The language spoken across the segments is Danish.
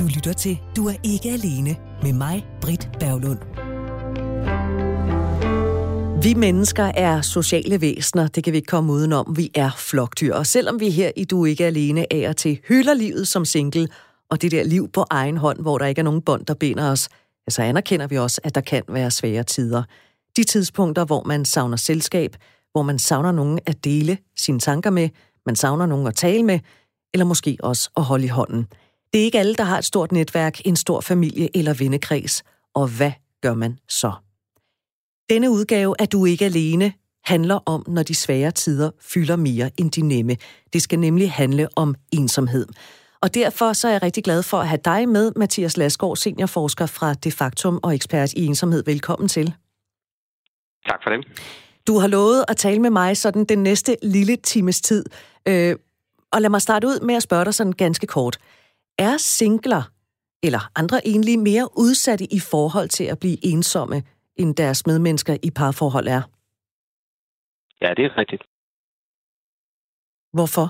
Du lytter til Du er ikke alene med mig, Britt Berglund. Vi mennesker er sociale væsener, det kan vi ikke komme udenom. Vi er flokdyr, og selvom vi her i Du er ikke alene af og til hylder livet som single, og det der liv på egen hånd, hvor der ikke er nogen bånd, der binder os, så anerkender vi også, at der kan være svære tider. De tidspunkter, hvor man savner selskab, hvor man savner nogen at dele sine tanker med, man savner nogen at tale med, eller måske også at holde i hånden. Det er ikke alle, der har et stort netværk, en stor familie eller vennekreds. Og hvad gør man så? Denne udgave er Du ikke alene handler om, når de svære tider fylder mere end de nemme. Det skal nemlig handle om ensomhed. Og derfor så er jeg rigtig glad for at have dig med, Mathias Lasgaard, seniorforsker fra Det Faktum og ekspert i ensomhed. Velkommen til. Tak for det. Du har lovet at tale med mig sådan den næste lille times tid. Øh, og lad mig starte ud med at spørge dig sådan ganske kort. Er singler eller andre egentlig mere udsatte i forhold til at blive ensomme, end deres medmennesker i parforhold er? Ja, det er rigtigt. Hvorfor?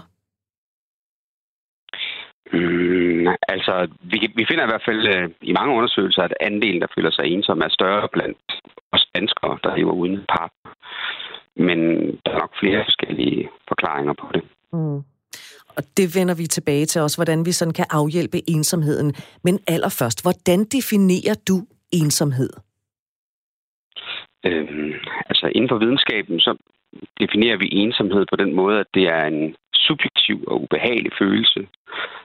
Mm, altså, vi, vi finder i hvert fald øh, i mange undersøgelser, at andelen, der føler sig ensom, er større blandt os danskere, der lever uden partner. Men der er nok flere forskellige forklaringer på det. Mm. Og det vender vi tilbage til også, hvordan vi sådan kan afhjælpe ensomheden. Men allerførst, hvordan definerer du ensomhed? Øhm, altså inden for videnskaben, så definerer vi ensomhed på den måde, at det er en subjektiv og ubehagelig følelse,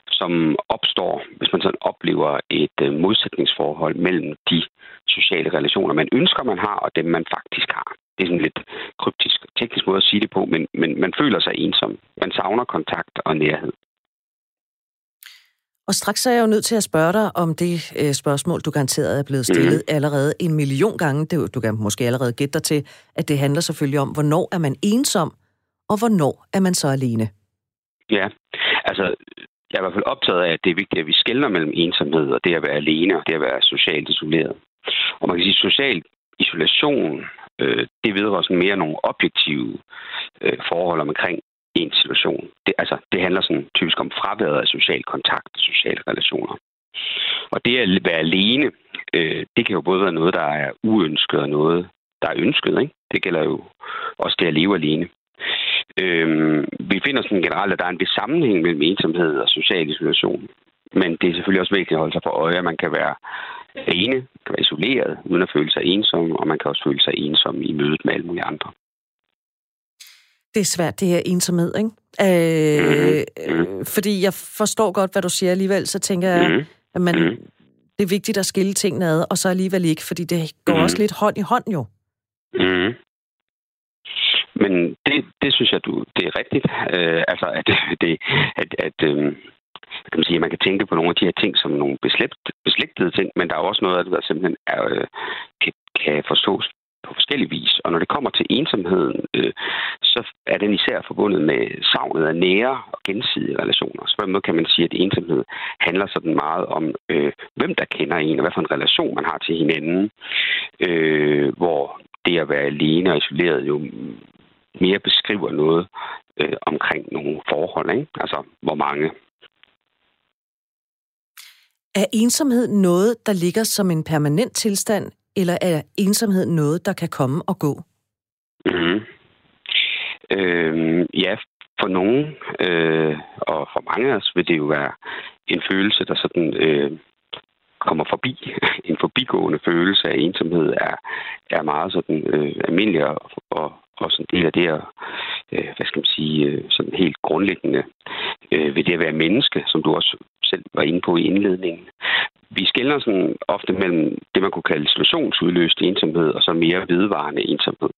som opstår, hvis man sådan oplever et øh, modsætningsforhold mellem de sociale relationer, man ønsker, man har, og dem, man faktisk har. Det er sådan lidt kryptisk, teknisk måde at sige det på, men, men man føler sig ensom. Man savner kontakt og nærhed. Og straks er jeg jo nødt til at spørge dig om det øh, spørgsmål, du garanteret er blevet stillet mm. allerede en million gange. Det, du kan måske allerede gætte dig til, at det handler selvfølgelig om, hvornår er man ensom, og hvornår er man så alene? Ja, altså jeg er i hvert fald optaget af, at det er vigtigt, at vi skældner mellem ensomhed og det at være alene og det at være socialt isoleret. Og man kan sige, at social isolation, øh, det vedrører sådan mere nogle objektive øh, forhold omkring en situation. Det, altså, det handler sådan typisk om fraværet af social kontakt sociale relationer. Og det at være alene, øh, det kan jo både være noget, der er uønsket og noget, der er ønsket. Ikke? Det gælder jo også det at leve alene. Øh, vi finder sådan generelt, at der er en vis sammenhæng mellem ensomhed og social isolation. Men det er selvfølgelig også vigtigt at holde sig for øje, at man kan være alene, kan være isoleret, uden at føle sig ensom, og man kan også føle sig ensom i mødet med alle mulige andre. Det er svært, det her ensomhed, ikke? Øh, mm-hmm. Fordi jeg forstår godt, hvad du siger alligevel, så tænker jeg, mm-hmm. at man, mm-hmm. det er vigtigt at skille tingene ad, og så alligevel ikke, fordi det går mm-hmm. også lidt hånd i hånd jo. Mm-hmm. Men det, det synes jeg, du, det er rigtigt. Øh, altså, at, det, at, at øh, kan man sige, at man kan tænke på nogle af de her ting som nogle beslægt, beslægtede ting, men der er også noget af det, der simpelthen er, øh, kan, kan forstås på forskellige vis. Og når det kommer til ensomheden, øh, så er den især forbundet med savnet af nære og gensidige relationer. Så på den måde kan man sige, at ensomhed handler sådan meget om, øh, hvem der kender en, og hvad for en relation man har til hinanden. Øh, hvor det at være alene og isoleret jo mere beskriver noget øh, omkring nogle forhold. Ikke? Altså, hvor mange er ensomhed noget, der ligger som en permanent tilstand, eller er ensomhed noget, der kan komme og gå? Mm. Øh, ja, for nogen, øh, og for mange af os, vil det jo være en følelse, der sådan øh, kommer forbi. En forbigående følelse af ensomhed er, er meget sådan øh, almindelig og, og, og sådan en del af det at, øh, hvad skal man sige, øh, sådan helt grundlæggende øh, ved det at være menneske, som du også selv var inde på i indledningen. Vi skældner sådan ofte mellem det, man kunne kalde isolationsudløst ensomhed, og så mere vedvarende ensomhed.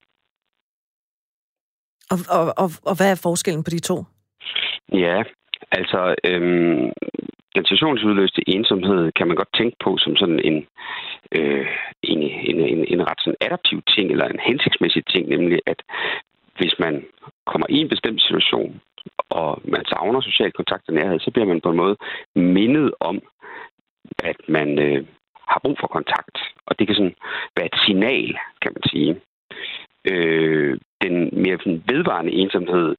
Og, og, og, og hvad er forskellen på de to? Ja, altså øhm, den ensomhed kan man godt tænke på som sådan en, øh, en, en, en, en ret sådan adaptiv ting, eller en hensigtsmæssig ting, nemlig at hvis man kommer i en bestemt situation, og man savner social kontakt og nærhed, så bliver man på en måde mindet om, at man øh, har brug for kontakt. Og det kan sådan være et signal, kan man sige. Øh, den mere sådan vedvarende ensomhed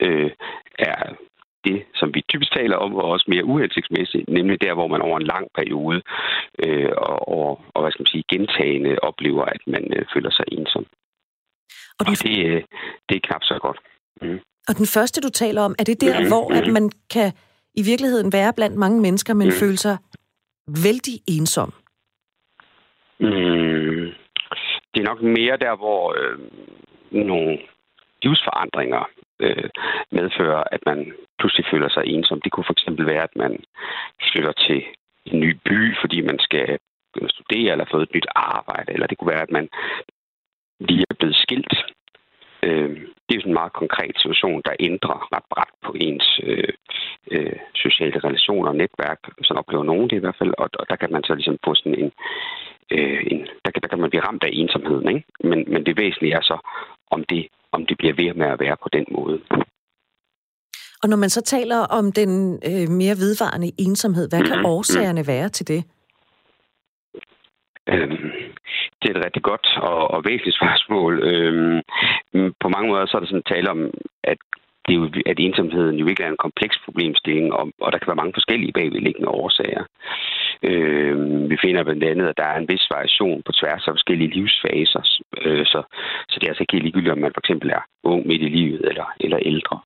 øh, er det, som vi typisk taler om, og også mere uhensigtsmæssigt, nemlig der, hvor man over en lang periode øh, og, og, og hvad skal man sige, gentagende oplever, at man øh, føler sig ensom. Og, og det, øh, det er knap så godt. Mm. Og den første, du taler om, er det der, mm. hvor at man kan i virkeligheden være blandt mange mennesker, men mm. føle sig vældig ensom? Mm. Det er nok mere der, hvor øh, nogle livsforandringer øh, medfører, at man pludselig føler sig ensom. Det kunne for eksempel være, at man flytter til en ny by, fordi man skal studere eller få et nyt arbejde, eller det kunne være, at man lige er blevet skilt. Øh, det er jo sådan en meget konkret situation, der ændrer ret bræt på ens øh, øh, sociale relationer og netværk. Sådan oplever nogen det i hvert fald, og, og der kan man så ligesom få sådan en, øh, en der, kan, der kan man blive ramt af ensomheden. Ikke? Men, men det væsentlige er så, om det, om det bliver ved med at være på den måde. Og når man så taler om den øh, mere vedvarende ensomhed, hvad kan mm-hmm. årsagerne være til det? Øhm, det er et rigtig godt og, og væsentligt spørgsmål. Øhm, på mange måder så er der sådan tale om, at det er jo, at ensomheden jo ikke er en kompleks problemstilling, og, og der kan være mange forskellige bagvedliggende årsager. Øh, vi finder blandt andet, at der er en vis variation på tværs af forskellige livsfaser, øh, så, så det er altså ikke helt ligegyldigt, om man for eksempel er ung midt i livet eller, eller ældre.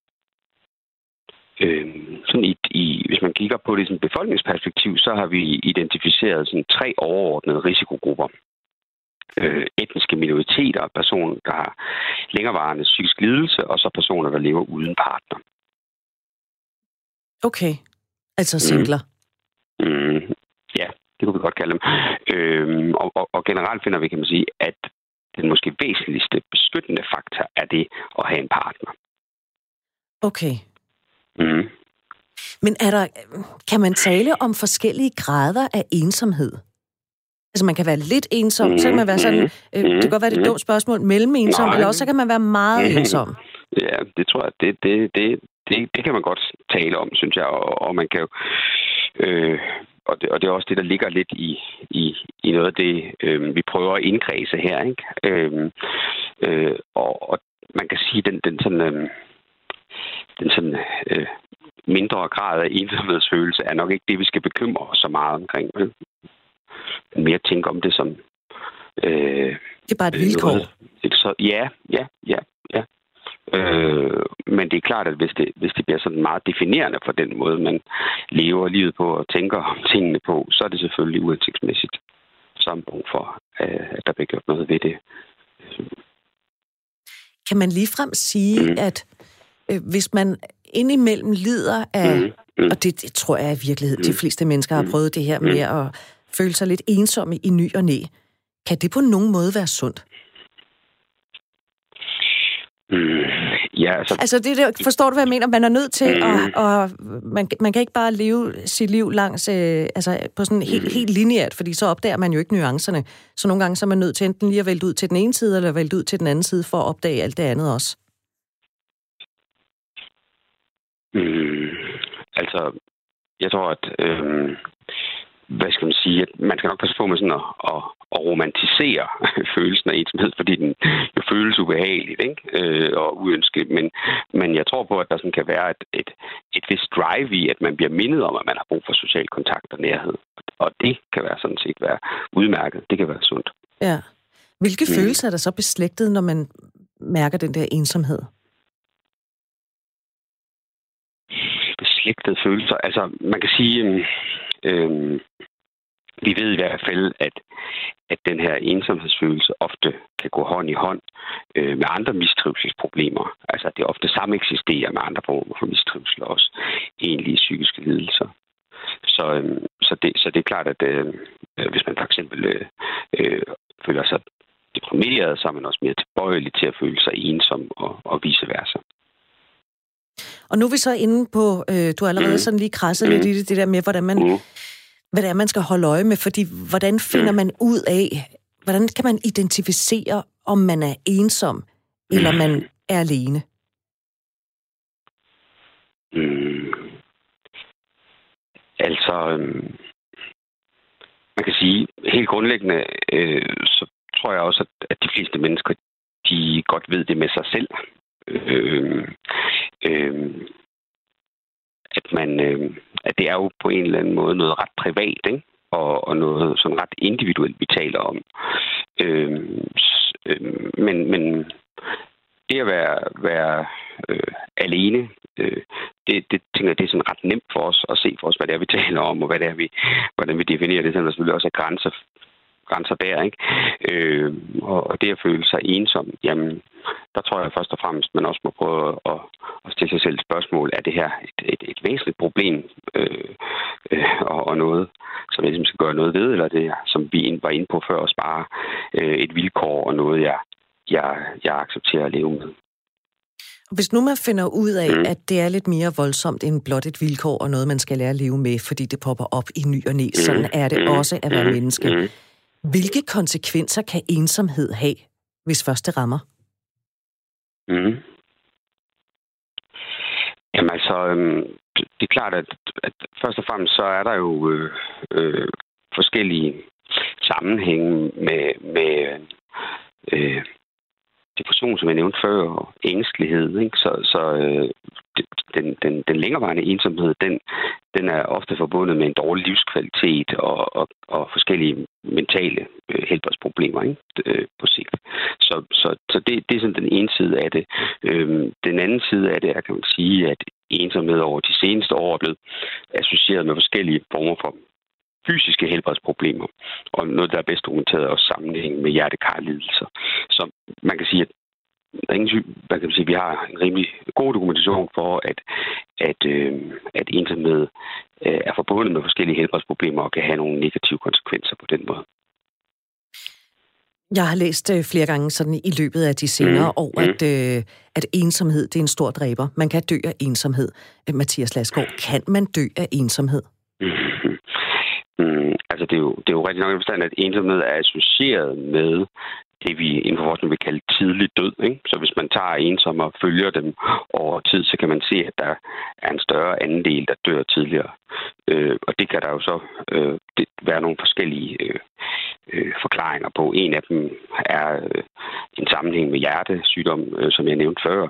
Øh, sådan i, i, hvis man kigger på det i befolkningsperspektiv, så har vi identificeret sådan tre overordnede risikogrupper. Øh, etniske minoriteter, personer, der har længerevarende psykisk lidelse, og så personer, der lever uden partner. Okay, altså singler. Mm. Mm. Ja, det kunne vi godt kalde dem. Øh, og, og, og generelt finder vi, kan man sige, at den måske væsentligste beskyttende faktor er det at have en partner. Okay. Mm. Men er der, kan man tale om forskellige grader af ensomhed? Altså man kan være lidt ensom, mm. så kan man være sådan, øh, det kan godt være det er et dumt spørgsmål, mellem ensom, Nej. eller også så kan man være meget mm. ensom. Ja, det tror jeg, det, det, det, det, det kan man godt tale om, synes jeg, og, og man kan jo... Øh, og det, og det er også det, der ligger lidt i, i, i noget af det, øh, vi prøver at indkredse her. Ikke? Øh, øh, og, og man kan sige, den, den sådan... Øh, den sådan øh, mindre grad af ensomhedsfølelse er nok ikke det, vi skal bekymre os så meget omkring. Vel? Men mere tænke om det som... Øh, det er bare et vilkår. Øh, så, ja, ja, ja, ja. Øh, men det er klart, at hvis det, hvis det bliver sådan meget definerende for den måde, man lever livet på og tænker tingene på, så er det selvfølgelig uansigtsmæssigt. Så er brug for, øh, at der bliver gjort noget ved det. Kan man ligefrem sige, mm. at øh, hvis man indimellem lider af, mm. Mm. og det, det tror jeg i virkeligheden, mm. de fleste mennesker har mm. prøvet det her med mm. at føle sig lidt ensomme i ny og næ. Kan det på nogen måde være sundt? Mm, ja, altså... altså det der, forstår du, hvad jeg mener? Man er nødt til mm. at... Og man, man kan ikke bare leve sit liv langs, øh, altså på sådan helt, mm. helt lineært, fordi så opdager man jo ikke nuancerne. Så nogle gange så er man nødt til enten lige at vælte ud til den ene side, eller vælte ud til den anden side, for at opdage alt det andet også. Mm, altså, jeg tror, at... Øh, hvad skal man sige, at man skal nok passe på med sådan at, at, at romantisere følelsen af ensomhed, fordi den jo føles ubehageligt ikke? Øh, og uønsket. Men, men jeg tror på, at der sådan kan være et, et, et vist drive i, at man bliver mindet om, at man har brug for social kontakt og nærhed. Og det kan være sådan set være udmærket. Det kan være sundt. Ja. Hvilke mm. følelser er der så beslægtet, når man mærker den der ensomhed? Beslægtede følelser. Altså, man kan sige, øh, vi ved i hvert fald, at, at den her ensomhedsfølelse ofte kan gå hånd i hånd øh, med andre mistrivselsproblemer. Altså, det ofte samme eksisterer med andre former for mistrivsel, også egentlige psykiske lidelser. Så, øh, så, det, så det er klart, at øh, hvis man for eksempel øh, øh, føler sig deprimeret, så er man også mere tilbøjelig til at føle sig ensom og, og vice versa. Og nu er vi så inde på, øh, du har allerede mm. sådan lige krasset mm. lidt i det, det der med, hvordan man, mm. Hvad det er, man skal holde øje med, fordi hvordan finder mm. man ud af, hvordan kan man identificere, om man er ensom, eller man er alene? Mm. Altså, øh, man kan sige, helt grundlæggende, øh, så tror jeg også, at, at de fleste mennesker, de godt ved det med sig selv. Øh, øh, at man, øh, at det er jo på en eller anden måde noget ret privat, ikke? Og, og noget sådan ret individuelt, vi taler om. Øh, øh, men, men det at være, være øh, alene, øh, det, det tænker jeg, det er sådan ret nemt for os at se for os, hvad det er, vi taler om, og hvad det er, vi, hvordan vi definerer det, selvom der selvfølgelig også er grænser, grænser der, ikke? Øh, og det at føle sig ensom, jamen, der tror jeg først og fremmest, man også må prøve at, at stille sig selv et spørgsmål, er det her et, et, et væsentligt problem øh, øh, og, og noget, som jeg ligesom skal gøre noget ved, eller det, som vi var inde på før, også bare øh, et vilkår og noget, jeg, jeg, jeg accepterer at leve med. Hvis nu man finder ud af, mm. at det er lidt mere voldsomt end blot et vilkår og noget, man skal lære at leve med, fordi det popper op i ny og næ, mm. sådan er det mm. også at være mm. menneske. Mm. Hvilke konsekvenser kan ensomhed have, hvis først det rammer? Mm. Jamen altså, øhm, det er klart, at, at først og fremmest så er der jo øh, øh, forskellige sammenhænge med, med øh, depression, som jeg nævnte før, og ængstelighed. Ikke? Så, så øh, den, den, den længerevarende ensomhed, den, den er ofte forbundet med en dårlig livskvalitet og, og, og forskellige mentale øh, helbredsproblemer ikke? Øh, på sigt. Så, så, så det, det er sådan den ene side af det. Øh, den anden side af det er, kan man sige, at ensomhed over de seneste år er blevet associeret med forskellige former for fysiske helbredsproblemer, og noget, der er bedst dokumenteret også sammenhæng med hjertekarlidelser. Så man kan sige, at der er ingen, man kan sige, vi har en rimelig god dokumentation for, at, at, øh, at ensomhed øh, er forbundet med forskellige helbredsproblemer og kan have nogle negative konsekvenser på den måde. Jeg har læst øh, flere gange sådan i løbet af de senere mm. år, mm. at, øh, at ensomhed det er en stor dræber. Man kan dø af ensomhed. Øh, Mathias Lasgaard, kan man dø af ensomhed? Mm. Mm, altså, det er, jo, det er jo rigtig nok i forstand, at ensomhed er associeret med det, vi inden for forskning vil kalde tidlig død. Ikke? Så hvis man tager ensomme og følger dem over tid, så kan man se, at der er en større andel, der dør tidligere. Øh, og det kan der jo så øh, det være nogle forskellige øh, øh, forklaringer på. En af dem er øh, en sammenhæng med hjertesygdom, øh, som jeg nævnte før.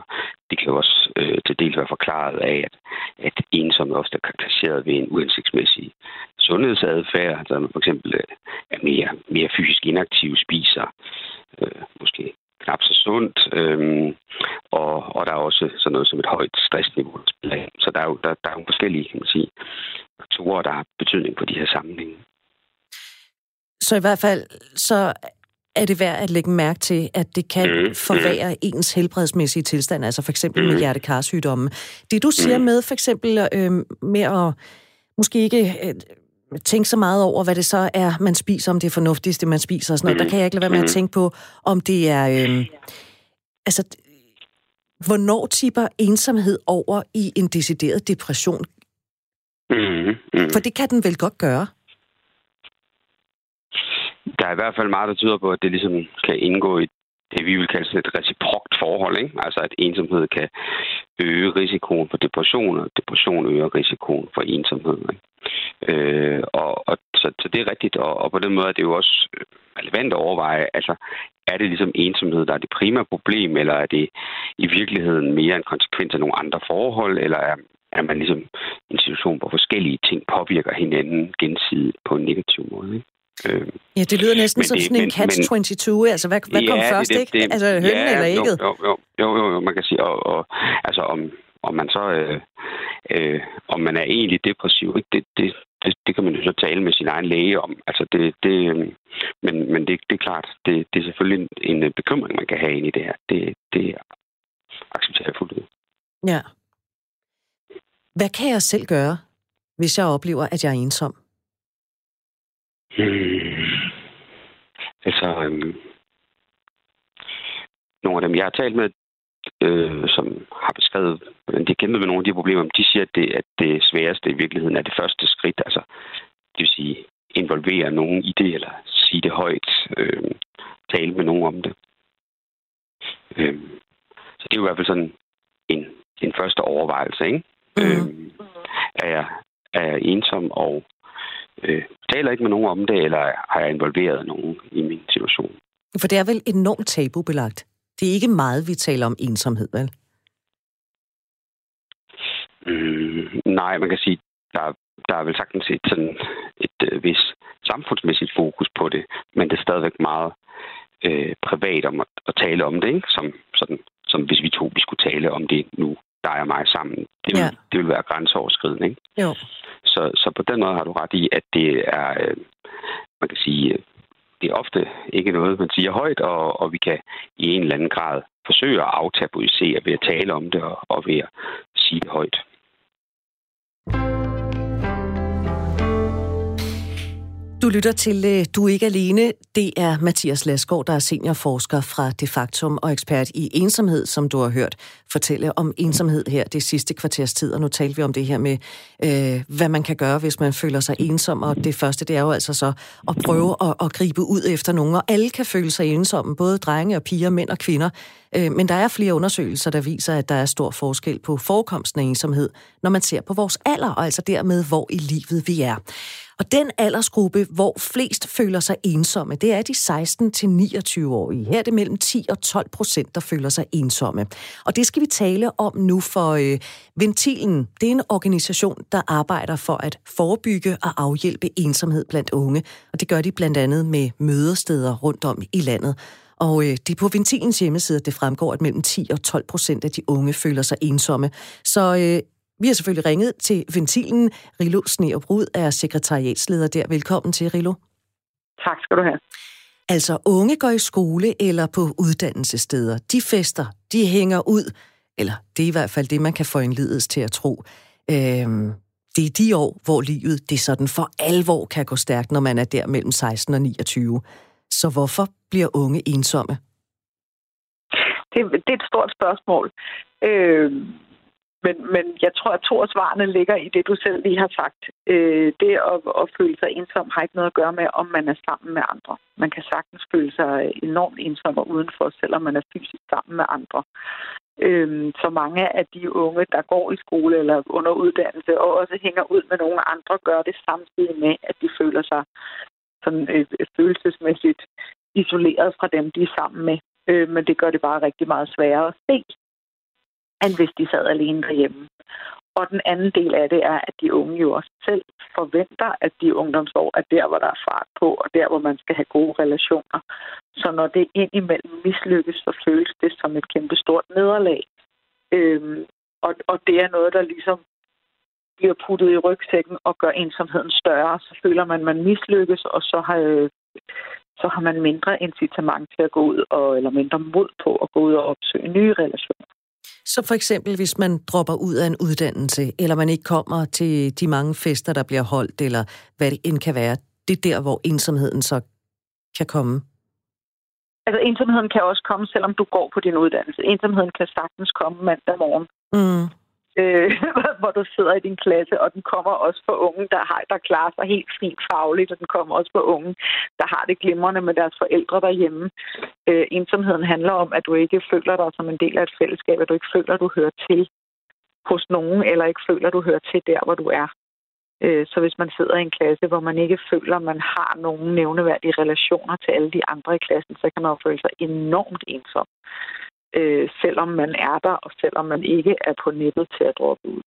Det kan jo også øh, til dels være forklaret af, at, at ensomme ofte er karakteriseret ved en uhensigtsmæssig sundhedsadfærd, altså man for eksempel øh, er mere, mere fysisk inaktiv, spiser øh, måske knap så sundt, øh, og, og der er også sådan noget som et højt stressniveau. Så der er jo der, der er jo forskellige kan man sige, faktorer, der har betydning på de her sammenhænge. Så i hvert fald, så er det værd at lægge mærke til, at det kan mm. forværre mm. ens helbredsmæssige tilstand, altså for eksempel mm. med hjertekarsygdomme. Det du siger mm. med for eksempel øh, med at måske ikke øh, tænke så meget over, hvad det så er, man spiser, om det er fornuftigste, man spiser og sådan noget, mm. der kan jeg ikke lade være med at tænke på, om det er... Øh, altså, hvornår tipper ensomhed over i en decideret depression? Mm. Mm. For det kan den vel godt gøre? Der er i hvert fald meget, der tyder på, at det ligesom kan indgå i det, vi vil kalde sådan et reciprokt forhold. Ikke? Altså, at ensomhed kan øge risikoen for depression, og depression øger risikoen for ensomhed. Ikke? Øh, og, og så, så det er rigtigt, og, og på den måde er det jo også relevant at overveje, altså, er det ligesom ensomhed, der er det primære problem, eller er det i virkeligheden mere en konsekvens af nogle andre forhold, eller er, er man ligesom en situation, hvor forskellige ting påvirker hinanden gensidigt på en negativ måde. Ikke? Øh, ja, det lyder næsten som det, sådan en catch-22. Altså, hvad, hvad ja, kom først, det, det, ikke? Altså, hønnen ja, eller ægget? Jo, jo, jo, jo, jo, man kan sige, og, og altså, om, om man så, øh, øh, om man er egentlig depressiv, ikke? Det, det, det, det kan man jo så tale med sin egen læge om. Altså, det, det, øh, men, men det, det er klart, det, det er selvfølgelig en, en bekymring, man kan have ind i det her. Det, det accepterer jeg fuldt ud. Ja. Hvad kan jeg selv gøre, hvis jeg oplever, at jeg er ensom? Hmm. Altså, øhm, nogle af dem, jeg har talt med, øh, som har beskrevet, hvordan de kæmper med nogle af de problemer, de siger, at det, at det sværeste i virkeligheden er det første skridt. Altså, det vil sige, involvere nogen i det, eller sige det højt, øh, tale med nogen om det. Øh, så det er jo i hvert fald sådan en, en første overvejelse, ikke? Mm. Øh, er, jeg, er jeg ensom, og øh, taler ikke med nogen om det, eller har jeg involveret nogen i min situation. For det er vel enormt tabubelagt? Det er ikke meget, vi taler om ensomhed, vel? Mm, nej, man kan sige, der, der er vel sagtens et, sådan et øh, vis samfundsmæssigt fokus på det, men det er stadigvæk meget øh, privat om at, at tale om det, ikke? Som, sådan, som hvis vi to vi skulle tale om det nu, dig og mig sammen. Det vil, ja. det vil være grænseoverskridende. Ikke? Jo. Så, så på den måde har du ret i, at det er, øh, man kan sige, øh, det er ofte ikke noget, man siger højt, og, og vi kan i en eller anden grad forsøge at aftabuisere ved at tale om det og, og ved at sige det højt. Du lytter til øh, Du er ikke alene. Det er Mathias Lasgaard, der er seniorforsker fra De Factum og ekspert i ensomhed, som du har hørt fortælle om ensomhed her det sidste kvarters tid. Og nu talte vi om det her med, øh, hvad man kan gøre, hvis man føler sig ensom. Og det første, det er jo altså så at prøve at, at gribe ud efter nogen. Og alle kan føle sig ensomme, både drenge og piger, mænd og kvinder. Øh, men der er flere undersøgelser, der viser, at der er stor forskel på forekomsten af ensomhed, når man ser på vores alder, og altså dermed, hvor i livet vi er. Og den aldersgruppe, hvor flest føler sig ensomme, det er de 16-29-årige. Her er det mellem 10 og 12 procent, der føler sig ensomme. Og det skal vi tale om nu, for øh, Ventilen, det er en organisation, der arbejder for at forebygge og afhjælpe ensomhed blandt unge. Og det gør de blandt andet med mødesteder rundt om i landet. Og øh, det er på Ventilens hjemmeside, at det fremgår, at mellem 10 og 12 procent af de unge føler sig ensomme. Så øh, vi har selvfølgelig ringet til Ventilen. Rilo Sneobrud er sekretariatsleder der. Velkommen til, Rilo. Tak skal du have. Altså, unge går i skole eller på uddannelsessteder. De fester, de hænger ud. Eller det er i hvert fald det, man kan få en lidelse til at tro. Øhm, det er de år, hvor livet det sådan for alvor kan gå stærkt, når man er der mellem 16 og 29. Så hvorfor bliver unge ensomme? Det, det er et stort spørgsmål. Øh, men, men jeg tror, at to af svarene ligger i det, du selv lige har sagt. Øh, det at, at føle sig ensom har ikke noget at gøre med, om man er sammen med andre. Man kan sagtens føle sig øh, enormt ensom og udenfor, selvom man er fysisk sammen med andre. Øh, så mange af de unge, der går i skole eller under uddannelse og også hænger ud med nogle andre, gør det samtidig med, at de føler sig sådan, øh, følelsesmæssigt isoleret fra dem, de er sammen med. Øh, men det gør det bare rigtig meget sværere at se, end hvis de sad alene derhjemme. Og den anden del af det er, at de unge jo også selv forventer, at de ungdomsår er der, hvor der er fart på, og der, hvor man skal have gode relationer. Så når det indimellem mislykkes, så føles det som et kæmpe stort nederlag. Øhm, og, og det er noget, der ligesom bliver puttet i rygsækken og gør ensomheden større. Så føler man, at man mislykkes, og så har, øh, så har man mindre incitament til at gå ud, og, eller mindre mod på at gå ud og opsøge nye relationer. Så for eksempel, hvis man dropper ud af en uddannelse, eller man ikke kommer til de mange fester, der bliver holdt, eller hvad det end kan være, det er der, hvor ensomheden så kan komme? Altså, ensomheden kan også komme, selvom du går på din uddannelse. Ensomheden kan sagtens komme mandag morgen. Mm øh, hvor du sidder i din klasse, og den kommer også for unge, der, har, der klarer sig helt fint fagligt, og den kommer også for unge, der har det glimrende med deres forældre derhjemme. Øh, ensomheden handler om, at du ikke føler dig som en del af et fællesskab, at du ikke føler, at du hører til hos nogen, eller ikke føler, at du hører til der, hvor du er. Øh, så hvis man sidder i en klasse, hvor man ikke føler, at man har nogen nævneværdige relationer til alle de andre i klassen, så kan man jo føle sig enormt ensom øh, selvom man er der, og selvom man ikke er på nettet til at droppe ud.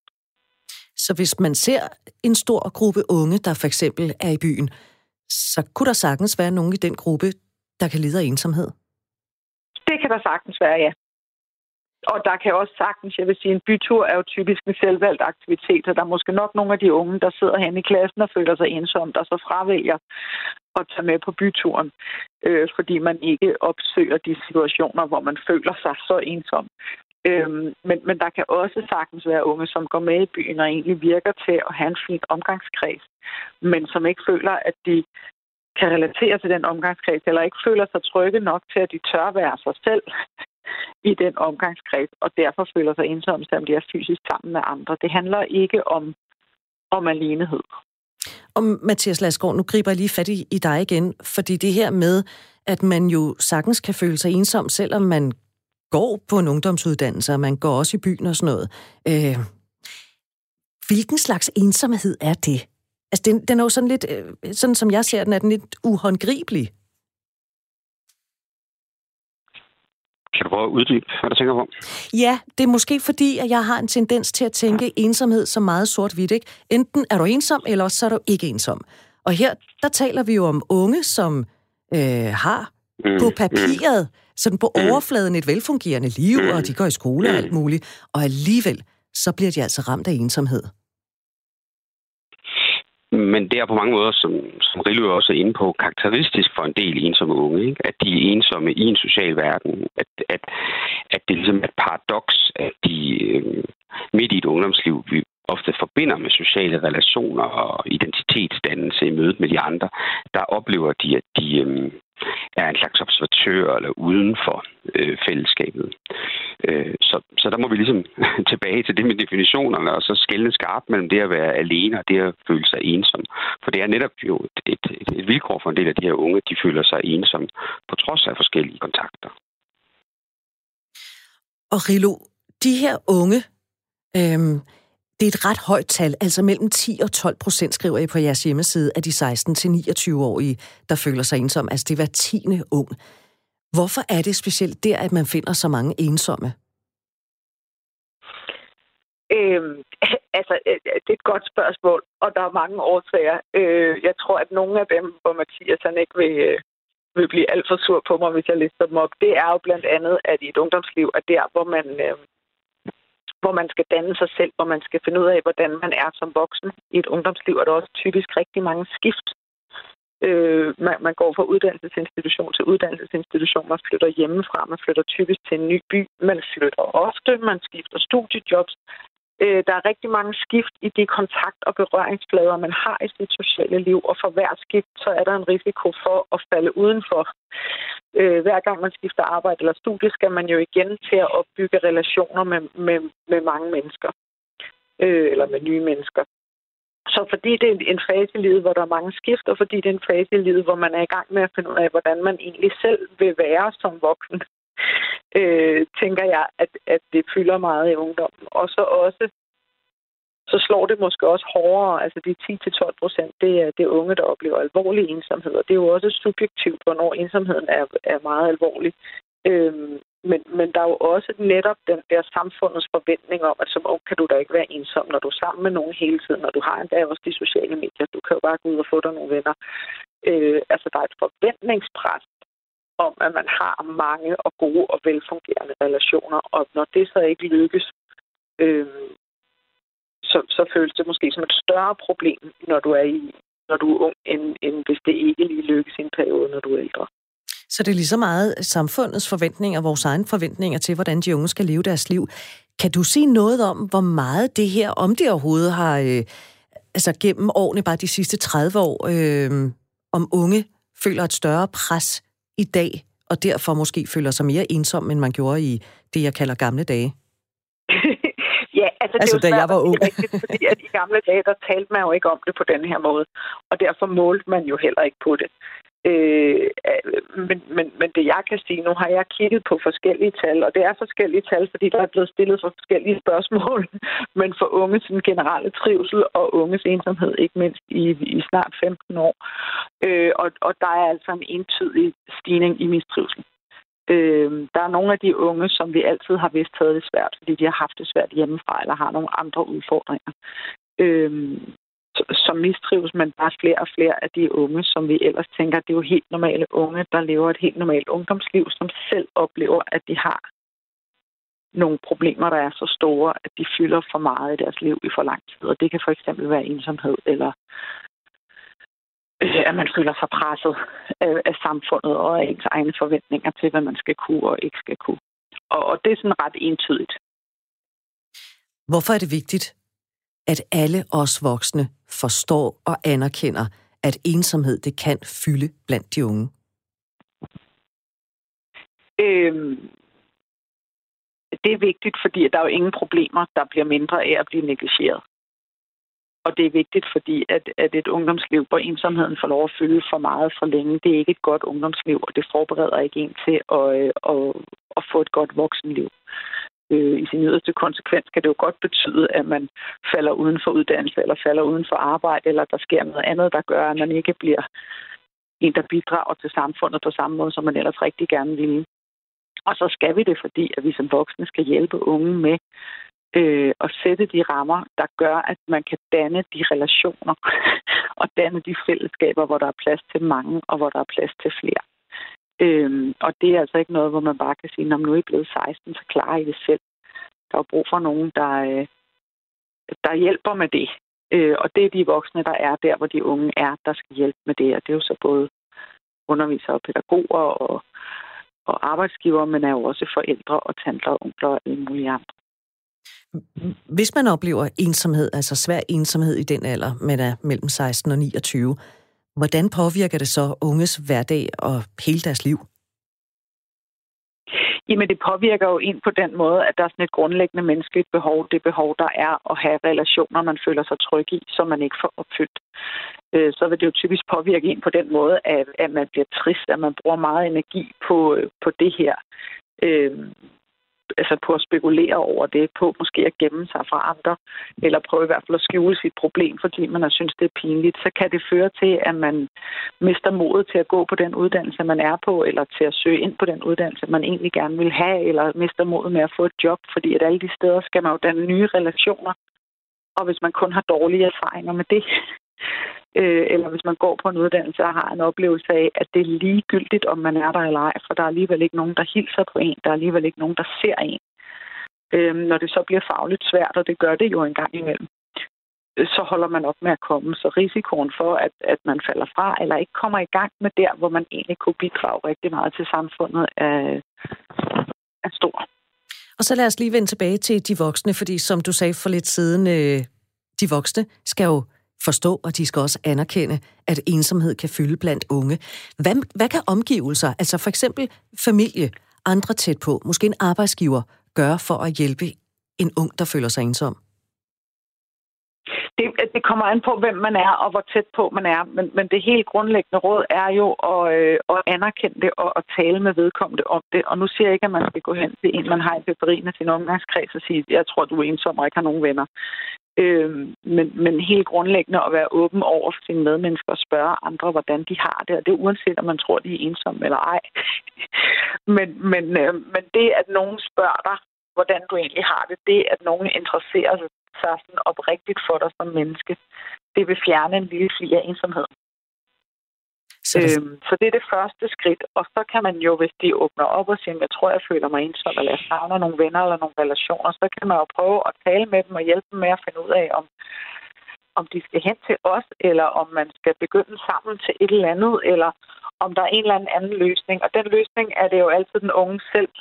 Så hvis man ser en stor gruppe unge, der for eksempel er i byen, så kunne der sagtens være nogen i den gruppe, der kan lide af ensomhed? Det kan der sagtens være, ja. Og der kan også sagtens, jeg vil sige, en bytur er jo typisk en selvvalgt aktivitet, og der er måske nok nogle af de unge, der sidder hen i klassen og føler sig ensomt, og så fravælger at tage med på byturen, øh, fordi man ikke opsøger de situationer, hvor man føler sig så ensom. Øhm, men, men der kan også sagtens være unge, som går med i byen og egentlig virker til at have en fin omgangskreds, men som ikke føler, at de kan relatere til den omgangskreds, eller ikke føler sig trygge nok til, at de tør være sig selv i den omgangskreds, og derfor føler sig ensomme, selvom de er fysisk sammen med andre. Det handler ikke om, om alenehed. Og Mathias Lasgaard, nu griber jeg lige fat i, i dig igen, fordi det her med, at man jo sagtens kan føle sig ensom, selvom man går på en ungdomsuddannelse, og man går også i byen og sådan noget. Øh, hvilken slags ensomhed er det? Altså, den, den er jo sådan lidt, øh, sådan som jeg ser den, er den lidt uhåndgribelig. Kan du prøve at uddybe, hvad du tænker på? Ja, det er måske fordi, at jeg har en tendens til at tænke ensomhed som meget sort-hvidt. Ikke? Enten er du ensom, eller så er du ikke ensom. Og her, der taler vi jo om unge, som øh, har mm, på papiret, mm. sådan på mm. overfladen, et velfungerende liv, mm. og de går i skole og alt muligt. Og alligevel, så bliver de altså ramt af ensomhed. Men det er på mange måder, som, som Rillø også er inde på, karakteristisk for en del ensomme unge. Ikke? At de er ensomme i en social verden. At, at, at det ligesom er et paradoks, at de øh, midt i et ungdomsliv, vi ofte forbinder med sociale relationer og identitetsdannelse i mødet med de andre, der oplever de, at de øh, er en slags observatør eller uden for øh, fællesskabet. Øh, så, der må vi ligesom tilbage til det med definitionerne, og så skælne skarpt mellem det at være alene og det at føle sig ensom. For det er netop jo et, et, et, vilkår for en del af de her unge, de føler sig ensom på trods af forskellige kontakter. Og Rilo, de her unge, øhm, det er et ret højt tal, altså mellem 10 og 12 procent, skriver I på jeres hjemmeside, af de 16-29-årige, der føler sig ensomme. Altså det er hver tiende ung. Hvorfor er det specielt der, at man finder så mange ensomme? Øhm, altså, øh, altså, det er et godt spørgsmål, og der er mange årsager. Øh, jeg tror, at nogle af dem, hvor Mathias han ikke vil, øh, vil blive alt for sur på mig, hvis jeg lister dem op, det er jo blandt andet, at i et ungdomsliv er der, hvor man, øh, hvor man skal danne sig selv, hvor man skal finde ud af, hvordan man er som voksen. I et ungdomsliv er der også typisk rigtig mange skift. Øh, man, man går fra uddannelsesinstitution til uddannelsesinstitution. Man flytter hjemmefra. Man flytter typisk til en ny by. Man flytter ofte. Man skifter studiejobs. Øh, der er rigtig mange skift i de kontakt- og berøringsflader, man har i sit sociale liv, og for hver skift, så er der en risiko for at falde udenfor. Øh, hver gang man skifter arbejde eller studie, skal man jo igen til at opbygge relationer med, med, med mange mennesker, øh, eller med nye mennesker. Så fordi det er en fase i livet, hvor der er mange skift, og fordi det er en fase i livet, hvor man er i gang med at finde ud af, hvordan man egentlig selv vil være som voksen, øh, tænker jeg, at, at det fylder meget i ungdommen. Og så også, så slår det måske også hårdere. Altså de 10-12 procent, det er det unge, der oplever alvorlig ensomhed. Og det er jo også subjektivt, hvornår ensomheden er, er meget alvorlig. Øhm, men, men der er jo også netop den der samfundets forventning om, at som ung kan du da ikke være ensom, når du er sammen med nogen hele tiden, og du har endda også de sociale medier. Du kan jo bare gå ud og få dig nogle venner. Øh, altså, der er et forventningspres om, at man har mange og gode og velfungerende relationer. Og når det så ikke lykkes, øh, så, så føles det måske som et større problem, når du er i når du er ung, end, end hvis det ikke lige lykkes i en periode, når du er ældre. Så det er lige så meget samfundets forventninger, vores egne forventninger til, hvordan de unge skal leve deres liv. Kan du sige noget om, hvor meget det her, om det overhovedet har, øh, altså gennem årene, bare de sidste 30 år, øh, om unge føler et større pres i dag, og derfor måske føler sig mere ensom, end man gjorde i det, jeg kalder gamle dage? Altså, altså det er jo da jeg var ung. Rigtigt, fordi at i gamle dage, der talte man jo ikke om det på den her måde, og derfor målte man jo heller ikke på det. Øh, men, men, men det jeg kan sige, nu har jeg kigget på forskellige tal, og det er forskellige tal, fordi der er blevet stillet for forskellige spørgsmål, men for unge den generelle trivsel og unges ensomhed, ikke mindst i, i snart 15 år. Øh, og, og der er altså en entydig stigning i mistrivsel. Øh, der er nogle af de unge, som vi altid har vidst havde det svært, fordi de har haft det svært hjemmefra, eller har nogle andre udfordringer. Øh, som mistrives, men bare flere og flere af de unge, som vi ellers tænker, det er jo helt normale unge, der lever et helt normalt ungdomsliv, som selv oplever, at de har nogle problemer, der er så store, at de fylder for meget i deres liv i for lang tid. Og det kan for eksempel være ensomhed, eller øh, at man føler sig presset af, af samfundet og af ens egne forventninger til, hvad man skal kunne og ikke skal kunne. Og, og det er sådan ret entydigt. Hvorfor er det vigtigt, at alle os voksne forstår og anerkender, at ensomhed det kan fylde blandt de unge? Øhm, det er vigtigt, fordi der er jo ingen problemer, der bliver mindre af at blive negligeret. Og det er vigtigt, fordi at, at et ungdomsliv, hvor ensomheden får lov at fylde for meget for længe, det er ikke et godt ungdomsliv, og det forbereder ikke en til at, øh, at, at få et godt voksenliv øh, i sin yderste konsekvens kan det jo godt betyde, at man falder uden for uddannelse, eller falder uden for arbejde, eller der sker noget andet, der gør, at man ikke bliver en, der bidrager til samfundet på samme måde, som man ellers rigtig gerne vil. Og så skal vi det, fordi at vi som voksne skal hjælpe unge med øh, og sætte de rammer, der gør, at man kan danne de relationer og danne de fællesskaber, hvor der er plads til mange og hvor der er plads til flere. Øhm, og det er altså ikke noget, hvor man bare kan sige, når nu er I blevet 16, så klarer I det selv. Der er brug for nogen, der, øh, der hjælper med det. Øh, og det er de voksne, der er der, hvor de unge er, der skal hjælpe med det. Og det er jo så både undervisere og pædagoger og, og arbejdsgiver, men er jo også forældre og tanter og onkler og alle mulige andre. Hvis man oplever ensomhed, altså svær ensomhed i den alder, man er mellem 16 og 29, hvordan påvirker det så unges hverdag og hele deres liv? Jamen, det påvirker jo ind på den måde, at der er sådan et grundlæggende menneskeligt behov. Det behov, der er at have relationer, man føler sig tryg i, som man ikke får opfyldt. Øh, så vil det jo typisk påvirke ind på den måde, at, at man bliver trist, at man bruger meget energi på, øh, på det her. Øh, Altså på at spekulere over det, på måske at gemme sig fra andre, eller prøve i hvert fald at skjule sit problem, fordi man har synes, det er pinligt, så kan det føre til, at man mister modet til at gå på den uddannelse, man er på, eller til at søge ind på den uddannelse, man egentlig gerne vil have, eller mister modet med at få et job, fordi at alle de steder skal man jo danne nye relationer. Og hvis man kun har dårlige erfaringer med det, øh, eller hvis man går på en uddannelse og har en oplevelse af, at det er ligegyldigt, om man er der eller ej, for der er alligevel ikke nogen, der hilser på en, der er alligevel ikke nogen, der ser en. Øh, når det så bliver fagligt svært, og det gør det jo en gang imellem, øh, så holder man op med at komme. Så risikoen for, at, at man falder fra, eller ikke kommer i gang med der, hvor man egentlig kunne bidrage rigtig meget til samfundet, er, er stor. Og så lad os lige vende tilbage til de voksne, fordi som du sagde for lidt siden, øh, de voksne skal jo forstå, og de skal også anerkende, at ensomhed kan fylde blandt unge. Hvad, hvad kan omgivelser, altså for eksempel familie, andre tæt på, måske en arbejdsgiver, gøre for at hjælpe en ung, der føler sig ensom? det, det kommer an på, hvem man er og hvor tæt på man er. Men, men det helt grundlæggende råd er jo at, øh, at anerkende det og at tale med vedkommende om det. Og nu siger jeg ikke, at man skal gå hen til en, man har i periferien af sin omgangskreds og sige, jeg tror, du er ensom og ikke har nogen venner. Øh, men, men helt grundlæggende at være åben over for sine medmennesker og spørge andre, hvordan de har det. Og det er uanset, om man tror, de er ensomme eller ej. men, men, øh, men det, at nogen spørger dig, hvordan du egentlig har det, det, at nogen interesserer sig sådan oprigtigt for dig som menneske, det vil fjerne en lille fli af ensomhed. Så. Øhm, så det er det første skridt. Og så kan man jo, hvis de åbner op og siger, jeg tror, jeg føler mig ensom, eller jeg savner nogle venner eller nogle relationer, så kan man jo prøve at tale med dem og hjælpe dem med at finde ud af, om, om de skal hen til os, eller om man skal begynde sammen til et eller andet, eller om der er en eller anden løsning. Og den løsning er det jo altid den unge selv,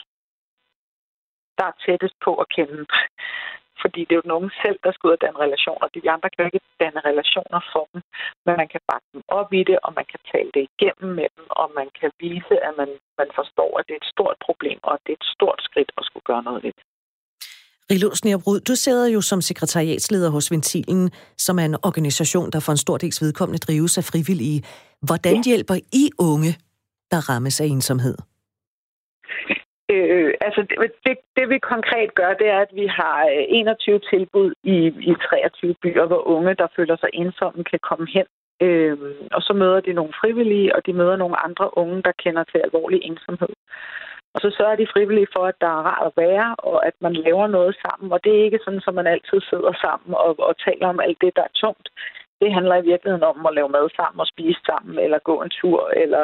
der er tættest på at kende. Fordi det er jo den unge selv, der skal ud af den relation, og de andre kan jo ikke danne relationer for dem. Men man kan bakke dem op i det, og man kan tale det igennem med dem, og man kan vise, at man, man forstår, at det er et stort problem, og at det er et stort skridt at skulle gøre noget ved det. Rilo Snerbrud, du sidder jo som sekretariatsleder hos Ventilen, som er en organisation, der for en stor dels vedkommende drives af frivillige. Hvordan ja. hjælper I unge, der rammes af ensomhed? Øh, altså det, det, det vi konkret gør, det er, at vi har øh, 21 tilbud i, i 23 byer, hvor unge, der føler sig ensomme, kan komme hen. Øh, og så møder de nogle frivillige, og de møder nogle andre unge, der kender til alvorlig ensomhed. Og så sørger de frivillige for, at der er rart at være, og at man laver noget sammen. Og det er ikke sådan, at man altid sidder sammen og, og taler om alt det, der er tungt det handler i virkeligheden om at lave mad sammen og spise sammen, eller gå en tur, eller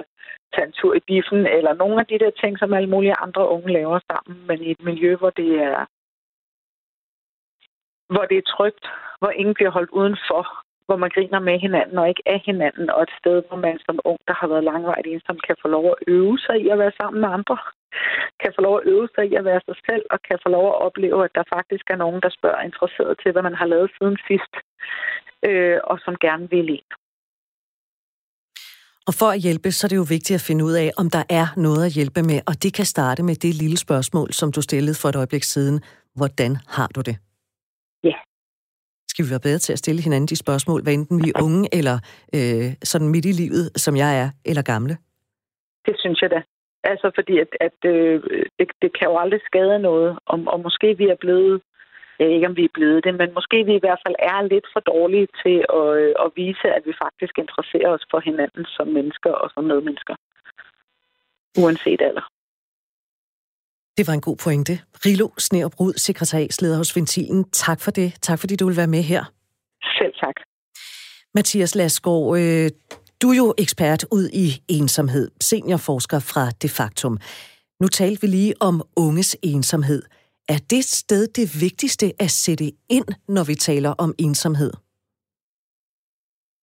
tage en tur i biffen, eller nogle af de der ting, som alle mulige andre unge laver sammen, men i et miljø, hvor det er hvor det er trygt, hvor ingen bliver holdt udenfor, hvor man griner med hinanden og ikke af hinanden, og et sted, hvor man som ung, der har været langvejt ensom, kan få lov at øve sig i at være sammen med andre, kan få lov at øve sig i at være sig selv, og kan få lov at opleve, at der faktisk er nogen, der spørger interesseret til, hvad man har lavet siden sidst øh, og som gerne vil ind. Og for at hjælpe, så er det jo vigtigt at finde ud af, om der er noget at hjælpe med, og det kan starte med det lille spørgsmål, som du stillede for et øjeblik siden. Hvordan har du det? Ja. Skal vi være bedre til at stille hinanden de spørgsmål, hvad enten vi er unge eller øh, sådan midt i livet, som jeg er, eller gamle? Det synes jeg da. Altså fordi, at, at øh, det, det kan jo aldrig skade noget, og, og måske vi er blevet jeg ved ikke, om vi er blevet det, men måske vi i hvert fald er lidt for dårlige til at, øh, at vise, at vi faktisk interesserer os for hinanden som mennesker og som medmennesker. Uanset alder. Det var en god pointe. Rilo Sneerbrud, sekretariatsleder hos Ventilen. Tak for det. Tak fordi du vil være med her. Selv tak. Mathias Lasgaard, øh, du er jo ekspert ud i ensomhed, seniorforsker fra De Factum. Nu talte vi lige om unges ensomhed. Er det sted det vigtigste at sætte ind, når vi taler om ensomhed?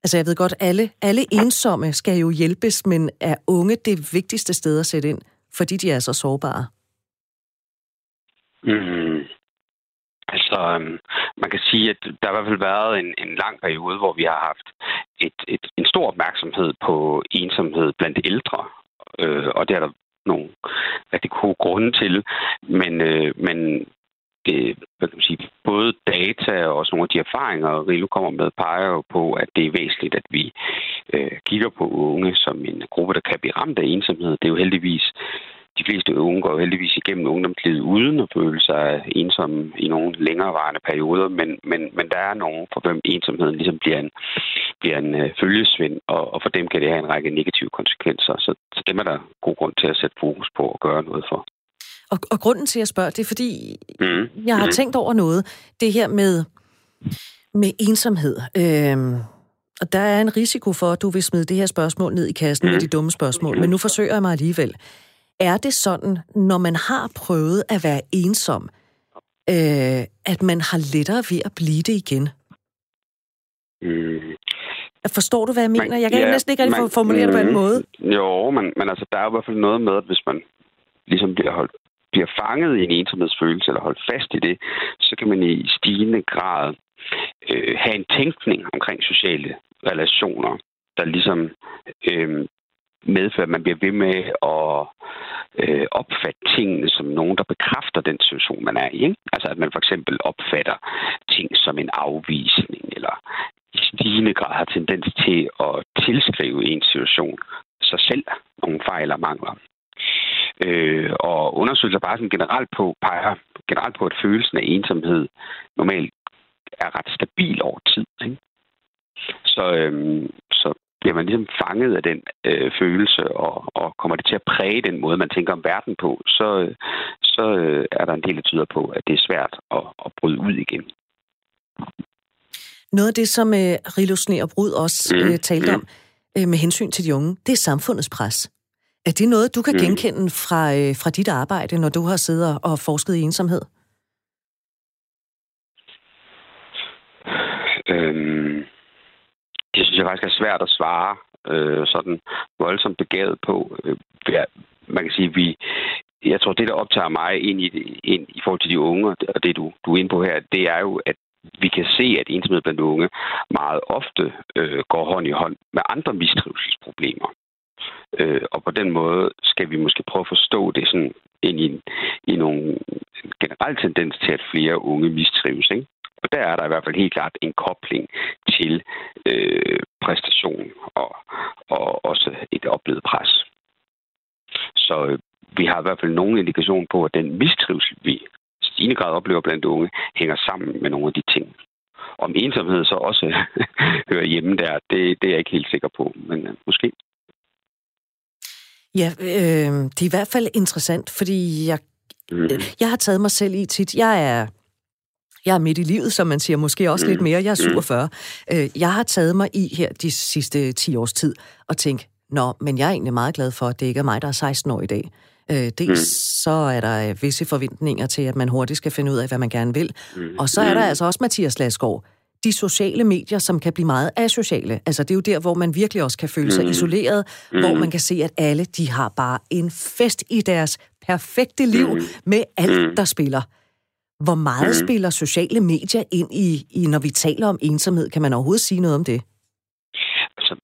Altså jeg ved godt, alle, alle ensomme skal jo hjælpes, men er unge det vigtigste sted at sætte ind, fordi de er så sårbare? Mm. Altså, øhm, man kan sige, at der har i hvert fald været en, en lang periode, hvor vi har haft et, et, en stor opmærksomhed på ensomhed blandt ældre. Øh, og det er der nogle rigtig gode grunde til. Men, øh, men det, hvad kan man sige, både data og også nogle af de erfaringer, Rilo kommer med, peger jo på, at det er væsentligt, at vi øh, kigger på unge som en gruppe, der kan blive ramt af ensomhed. Det er jo heldigvis de fleste unge går heldigvis igennem ungdomslivet uden at føle sig ensomme i nogle længerevarende perioder, men, men, men der er nogen, for hvem ensomheden ligesom bliver en, bliver en øh, følgesvind, og, og for dem kan det have en række negative konsekvenser. Så, så dem er der god grund til at sætte fokus på og gøre noget for. Og, og grunden til at spørge, det er fordi, mm. jeg har mm. tænkt over noget. Det her med, med ensomhed. Øhm, og der er en risiko for, at du vil smide det her spørgsmål ned i kassen mm. med de dumme spørgsmål, men nu forsøger jeg mig alligevel. Er det sådan, når man har prøvet at være ensom, øh, at man har lettere ved at blive det igen? Mm. Forstår du, hvad jeg mener? Jeg kan ja, næsten ikke rigtig man, formulere det på en mm, måde. Jo, men, men altså, der er jo i hvert fald noget med, at hvis man ligesom bliver holdt bliver fanget i en ensomhedsfølelse eller holdt fast i det, så kan man i stigende grad øh, have en tænkning omkring sociale relationer, der ligesom øh, medfører, at man bliver ved med at øh, opfatte tingene som nogen, der bekræfter den situation, man er i. Ikke? Altså at man for eksempel opfatter ting som en afvisning, eller i stigende grad har tendens til at tilskrive en situation sig selv nogle fejl og mangler. Øh, og undersøgelser bare sådan generelt på, peger generelt på, at følelsen af ensomhed normalt er ret stabil over tid. Ikke? Så, øhm, så bliver man ligesom fanget af den øh, følelse, og, og kommer det til at præge den måde, man tænker om verden på, så, så øh, er der en del, der tyder på, at det er svært at, at bryde ud igen. Noget af det, som øh, Rilo Brud også mm. øh, talte mm. om øh, med hensyn til de unge, det er samfundets pres. Er det noget, du kan mm. genkende fra, øh, fra dit arbejde, når du har siddet og forsket i ensomhed? Øhm, det synes jeg faktisk er svært at svare øh, sådan voldsomt begavet på. Øh, man kan sige, vi, jeg tror, det, der optager mig ind i, ind i forhold til de unge, og det, du, du er inde på her, det er jo, at vi kan se, at ensomhed blandt unge meget ofte øh, går hånd i hånd med andre mistrivselsproblemer. Øh, og på den måde skal vi måske prøve at forstå det sådan ind i, i nogle generelle tendens til, at flere unge mistrives. Ikke? Og der er der i hvert fald helt klart en kobling til øh, præstation og, og også et oplevet pres. Så øh, vi har i hvert fald nogen indikation på, at den mistrivsel, vi stigende grad oplever blandt unge, hænger sammen med nogle af de ting. Om ensomhed så også hører hjemme der, det, det er jeg ikke helt sikker på, men øh, måske. Ja, øh, det er i hvert fald interessant, fordi jeg, mm. jeg har taget mig selv i tit. Jeg er jeg er midt i livet, som man siger, måske også mm. lidt mere. Jeg er 47. Mm. Øh, jeg har taget mig i her de sidste 10 års tid og tænkt, nå, men jeg er egentlig meget glad for, at det ikke er mig, der er 16 år i dag. Øh, dels mm. så er der visse forventninger til, at man hurtigt skal finde ud af, hvad man gerne vil. Mm. Og så er der altså også Mathias Lasgaard, de sociale medier, som kan blive meget asociale. Altså, det er jo der, hvor man virkelig også kan føle sig mm. isoleret, mm. hvor man kan se, at alle, de har bare en fest i deres perfekte liv mm. med alt, mm. der spiller. Hvor meget mm. spiller sociale medier ind i, i, når vi taler om ensomhed? Kan man overhovedet sige noget om det?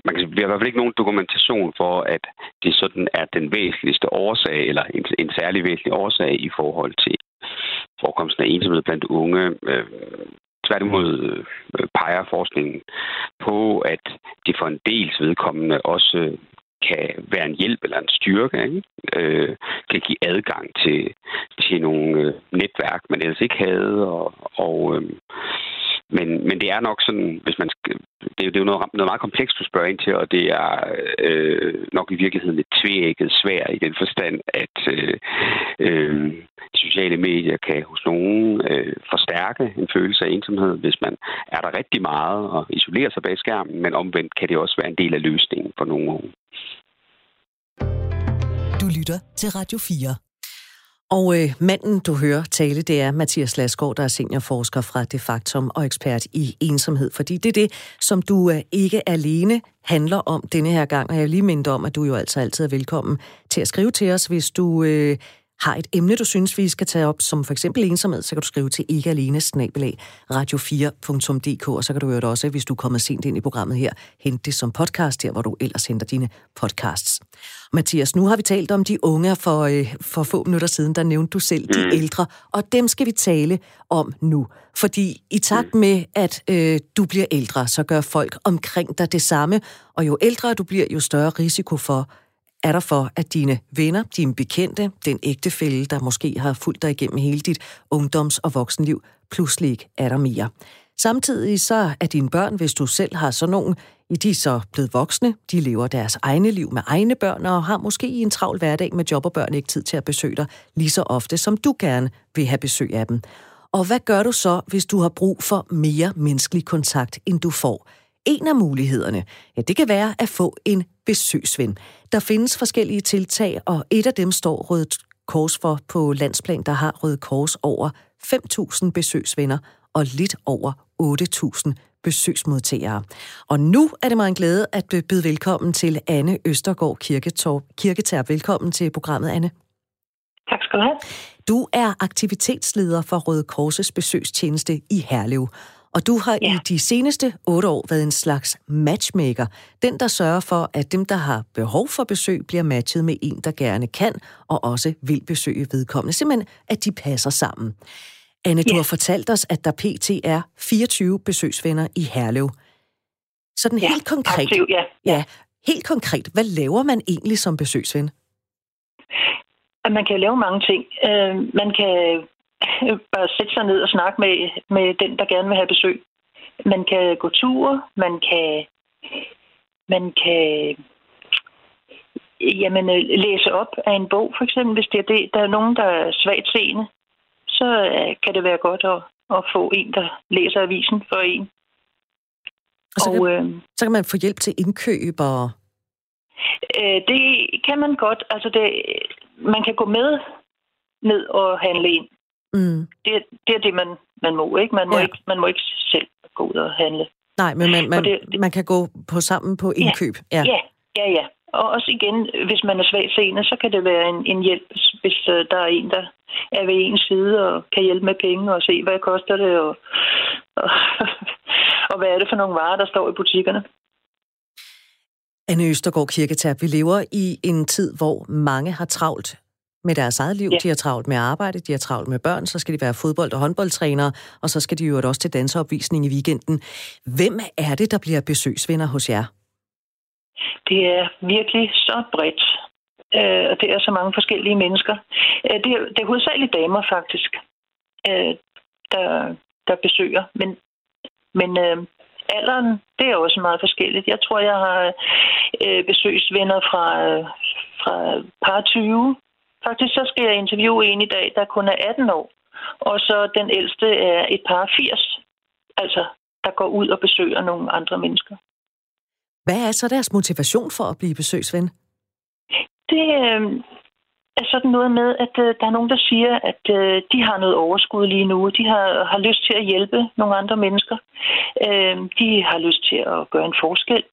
Man kan, vi har i hvert fald ikke nogen dokumentation for, at det sådan er den væsentligste årsag, eller en, en særlig væsentlig årsag i forhold til forekomsten af ensomhed blandt unge. Øh, tværtimod øh, peger forskningen på, at det for en dels vedkommende også kan være en hjælp eller en styrke, ikke? Øh, kan give adgang til, til nogle øh, netværk, man ellers ikke havde, og, og, øh, men, men det er nok sådan, hvis man skal, det, det er jo noget, noget meget komplekst, du spørger ind til, og det er øh, nok i virkeligheden et tvækket svær i den forstand, at øh, øh, sociale medier kan hos nogen øh, forstærke en følelse af ensomhed, hvis man er der rigtig meget og isolerer sig bag skærmen, men omvendt kan det også være en del af løsningen for nogle unge. Du lytter til Radio 4. Og øh, manden, du hører tale, det er Mathias Lasgaard, der er seniorforsker fra Det Faktum og ekspert i ensomhed. Fordi det er det, som du øh, ikke alene handler om denne her gang. Og jeg vil lige minde om, at du jo altså altid er velkommen til at skrive til os, hvis du øh, har et emne, du synes, vi skal tage op, som for eksempel ensomhed, så kan du skrive til ikke alene snabelag radio4.dk, og så kan du høre det også, hvis du er kommet sent ind i programmet her, hente det som podcast, der hvor du ellers henter dine podcasts. Mathias, nu har vi talt om de unge for, øh, for få minutter siden, der nævnte du selv de mm. ældre, og dem skal vi tale om nu. Fordi i takt mm. med, at øh, du bliver ældre, så gør folk omkring dig det samme, og jo ældre du bliver, jo større risiko for, er der for, at dine venner, dine bekendte, den ægtefælle, der måske har fulgt dig igennem hele dit ungdoms- og voksenliv, pludselig ikke er der mere. Samtidig så er dine børn, hvis du selv har sådan nogen, de er så blevet voksne, de lever deres egne liv med egne børn, og har måske i en travl hverdag med job og børn ikke tid til at besøge dig lige så ofte, som du gerne vil have besøg af dem. Og hvad gør du så, hvis du har brug for mere menneskelig kontakt, end du får? En af mulighederne, ja, det kan være at få en besøgsven. Der findes forskellige tiltag, og et af dem står Røde Kors for på landsplan, der har Røde Kors over 5.000 besøgsvenner og lidt over 8.000 besøgsmodtagere. Og nu er det mig en glæde at byde velkommen til Anne Østergaard Kirketab. Velkommen til programmet, Anne. Tak skal du have. Du er aktivitetsleder for Røde Korses besøgstjeneste i Herlev. Og du har ja. i de seneste otte år været en slags matchmaker. Den, der sørger for, at dem, der har behov for besøg, bliver matchet med en, der gerne kan, og også vil besøge vedkommende. Simpelthen, at de passer sammen. Anne, ja. du har fortalt os, at der pt. er 24 besøgsvenner i Herlev. Sådan ja, helt konkret, aktiv, ja. ja. Helt konkret, hvad laver man egentlig som besøgsven? Man kan lave mange ting. Øh, man kan bare sætte sig ned og snakke med, med den, der gerne vil have besøg. Man kan gå ture, man kan, man kan jamen, læse op af en bog, for eksempel, hvis det er det. Der er nogen, der er svagt seende, så øh, kan det være godt at, at få en, der læser avisen for en. Og så, kan, og, øh, så kan man få hjælp til indkøb og... Øh, det kan man godt. Altså, det, man kan gå med ned og handle ind. Mm. Det, det er det, man, man må. ikke. Man må, ja. ikke. man må ikke selv gå ud og handle. Nej, men man, man, det, det, man kan gå på sammen på indkøb. Ja, ja, ja. ja. Og også igen, hvis man er svag seende, så kan det være en, en hjælp, hvis uh, der er en, der er ved ens side og kan hjælpe med penge og se, hvad koster det, og, og, og hvad er det for nogle varer, der står i butikkerne. Anne Østergaard Kirketab, vi lever i en tid, hvor mange har travlt med deres eget liv. Ja. De har travlt med arbejde, de har travlt med børn, så skal de være fodbold- og håndboldtrænere, og så skal de jo også til danseopvisning i weekenden. Hvem er det, der bliver besøgsvenner hos jer? Det er virkelig så bredt, øh, og det er så mange forskellige mennesker. Øh, det, er, det er hovedsageligt damer, faktisk, øh, der, der besøger. Men, men alderen, det er også meget forskelligt. Jeg tror, jeg har besøgsvenner fra, fra par 20 Faktisk så skal jeg interviewe en i dag, der kun er 18 år. Og så den ældste er et par 80. Altså, der går ud og besøger nogle andre mennesker. Hvad er så deres motivation for at blive besøgsven? Det øh, er sådan noget med, at øh, der er nogen, der siger, at øh, de har noget overskud lige nu. De har, har lyst til at hjælpe nogle andre mennesker. Øh, de har lyst til at gøre en forskel.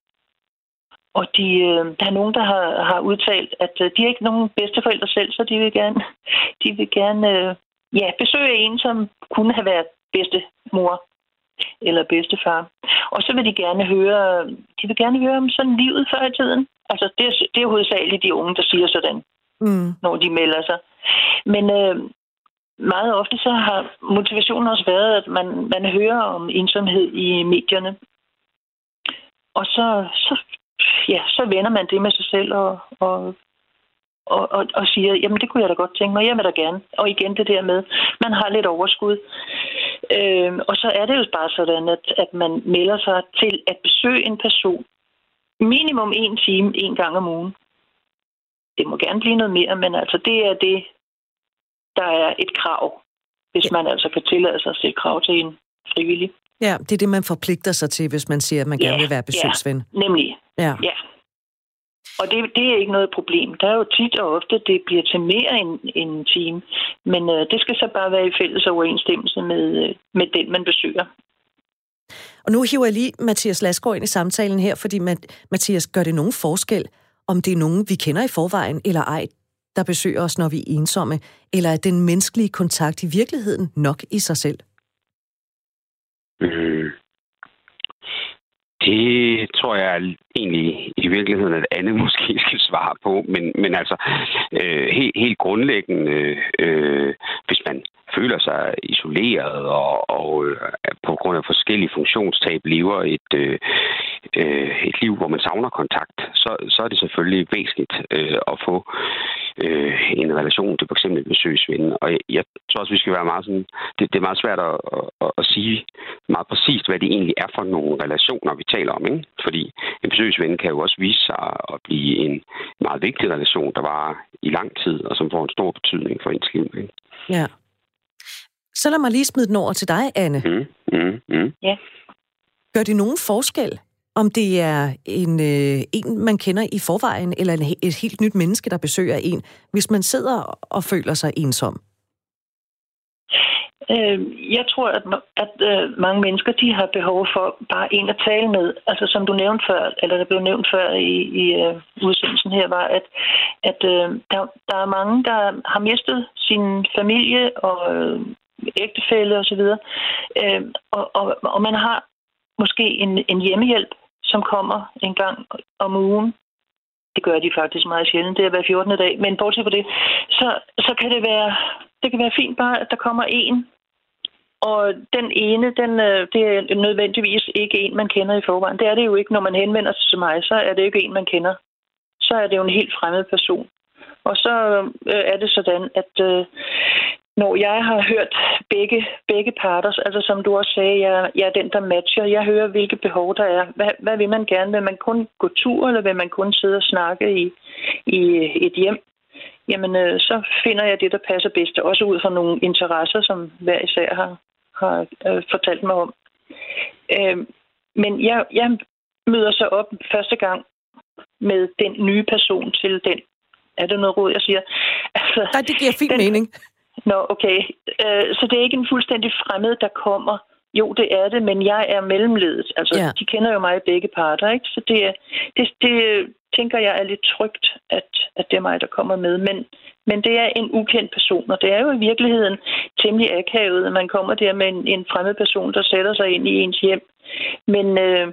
Og de, øh, der er nogen, der har, har udtalt, at øh, de er ikke nogen bedsteforældre selv, så de vil gerne, de vil gerne øh, ja, besøge en, som kunne have været bedstemor eller bedstefar. Og så vil de gerne høre, de vil gerne høre om sådan livet før i tiden. Altså, det er, det er hovedsageligt de unge, der siger sådan, mm. når de melder sig. Men øh, meget ofte så har motivationen også været, at man, man hører om ensomhed i medierne. Og så, så ja, så vender man det med sig selv og, og, og, og, og siger, jamen det kunne jeg da godt tænke mig, jeg vil da gerne. Og igen det der med, man har lidt overskud. Øh, og så er det jo bare sådan, at, at man melder sig til at besøge en person minimum en time en gang om ugen. Det må gerne blive noget mere, men altså det er det, der er et krav, hvis man altså kan tillade sig at sætte krav til en frivillig. Ja, det er det, man forpligter sig til, hvis man siger, at man ja, gerne vil være besøgsven. Ja, nemlig. Ja. ja. Og det, det er ikke noget problem. Der er jo tit og ofte, det bliver til mere end, end en time. Men øh, det skal så bare være i fælles overensstemmelse med, øh, med den, man besøger. Og nu hiver jeg lige Mathias Lasgaard ind i samtalen her, fordi Mathias, gør det nogen forskel, om det er nogen, vi kender i forvejen eller ej, der besøger os, når vi er ensomme, eller er den menneskelige kontakt i virkeligheden nok i sig selv? Mm. Det tror jeg egentlig i virkeligheden, at Anne måske skal svare på. Men, men altså, øh, helt, helt grundlæggende, øh, hvis man føler sig isoleret og, og øh, på grund af forskellige funktionstab lever et, øh, øh, et liv, hvor man savner kontakt, så, så er det selvfølgelig væsentligt øh, at få øh, en relation til f.eks. en besøgsven. Og jeg, jeg tror også, vi skal være meget sådan... Det, det er meget svært at, at, at sige meget præcist, hvad det egentlig er for nogle relationer, vi taler om. Ikke? Fordi en besøgsven kan jo også vise sig at blive en meget vigtig relation, der var i lang tid, og som får en stor betydning for ens liv. Ikke? Ja. Så lad mig lige smide den over til dig, Anne. Mm, mm, mm. Ja. Gør det nogen forskel, om det er en, øh, en, man kender i forvejen, eller et helt nyt menneske, der besøger en, hvis man sidder og føler sig ensom? Øh, jeg tror, at, at øh, mange mennesker de har behov for bare en at tale med. Altså som du nævnte før, eller der blev nævnt før i, i uh, udsendelsen her, var, at, at uh, der, der er mange, der har mistet sin familie og uh, ægtefælde osv. Øh, og, og, og man har måske en, en hjemmehjælp, som kommer en gang om ugen. Det gør de faktisk meget sjældent, det er hver 14. dag. Men bortset fra det, så, så kan det være, det kan være fint bare, at der kommer en. Og den ene, den, øh, det er nødvendigvis ikke en, man kender i forvejen. Det er det jo ikke, når man henvender sig til mig, så er det ikke en, man kender. Så er det jo en helt fremmed person. Og så øh, er det sådan, at øh, når jeg har hørt begge, begge parter, altså som du også sagde, jeg, jeg er den, der matcher. Jeg hører, hvilke behov der er. Hvad, hvad vil man gerne? Vil man kun gå tur, eller vil man kun sidde og snakke i, i et hjem? Jamen, øh, så finder jeg det, der passer bedst. Også ud fra nogle interesser, som hver især har, har øh, fortalt mig om. Øh, men jeg, jeg møder så op første gang med den nye person til den. Er det noget råd, jeg siger? Altså, Nej, det giver fin den, mening. Nå, okay. Øh, så det er ikke en fuldstændig fremmed, der kommer. Jo, det er det, men jeg er mellemledet. Altså, ja. de kender jo mig begge parter, ikke? Så det, det, det tænker jeg er lidt trygt, at, at det er mig, der kommer med. Men, men det er en ukendt person, og det er jo i virkeligheden temmelig akavet, at man kommer der med en, en fremmed person, der sætter sig ind i ens hjem. Men, øh,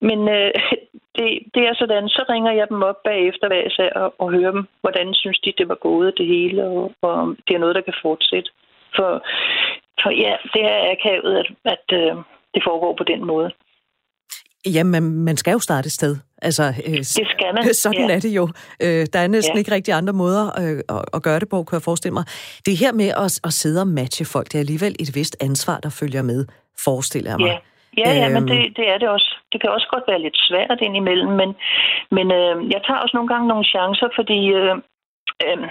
men øh, det, det er sådan, så ringer jeg dem op bagefter hver især og, og hører dem, hvordan synes de, det var gået det hele, og, og om det er noget, der kan fortsætte. For, for ja, det er akavet, at, at øh, det foregår på den måde. Jamen, man skal jo starte et sted. Altså, øh, det skal man. Sådan ja. er det jo. Øh, der er næsten ja. ikke rigtig andre måder øh, at, at gøre det på, kan jeg forestille mig. Det her med at, at sidde og matche folk, det er alligevel et vist ansvar, der følger med, forestiller jeg mig. Ja. Ja, ja, men det, det er det også. Det kan også godt være lidt svært indimellem, men, men øh, jeg tager også nogle gange nogle chancer, fordi øh, øh,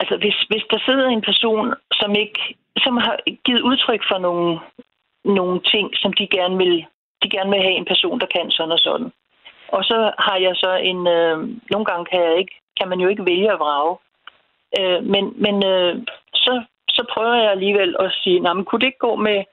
altså hvis, hvis der sidder en person, som ikke som har givet udtryk for nogle, nogle ting, som de gerne vil de gerne vil have en person, der kan sådan og sådan. Og så har jeg så en... Øh, nogle gange kan, jeg ikke, kan man jo ikke vælge at vrage. Øh, men men øh, så, så prøver jeg alligevel at sige, nej, men kunne det ikke gå med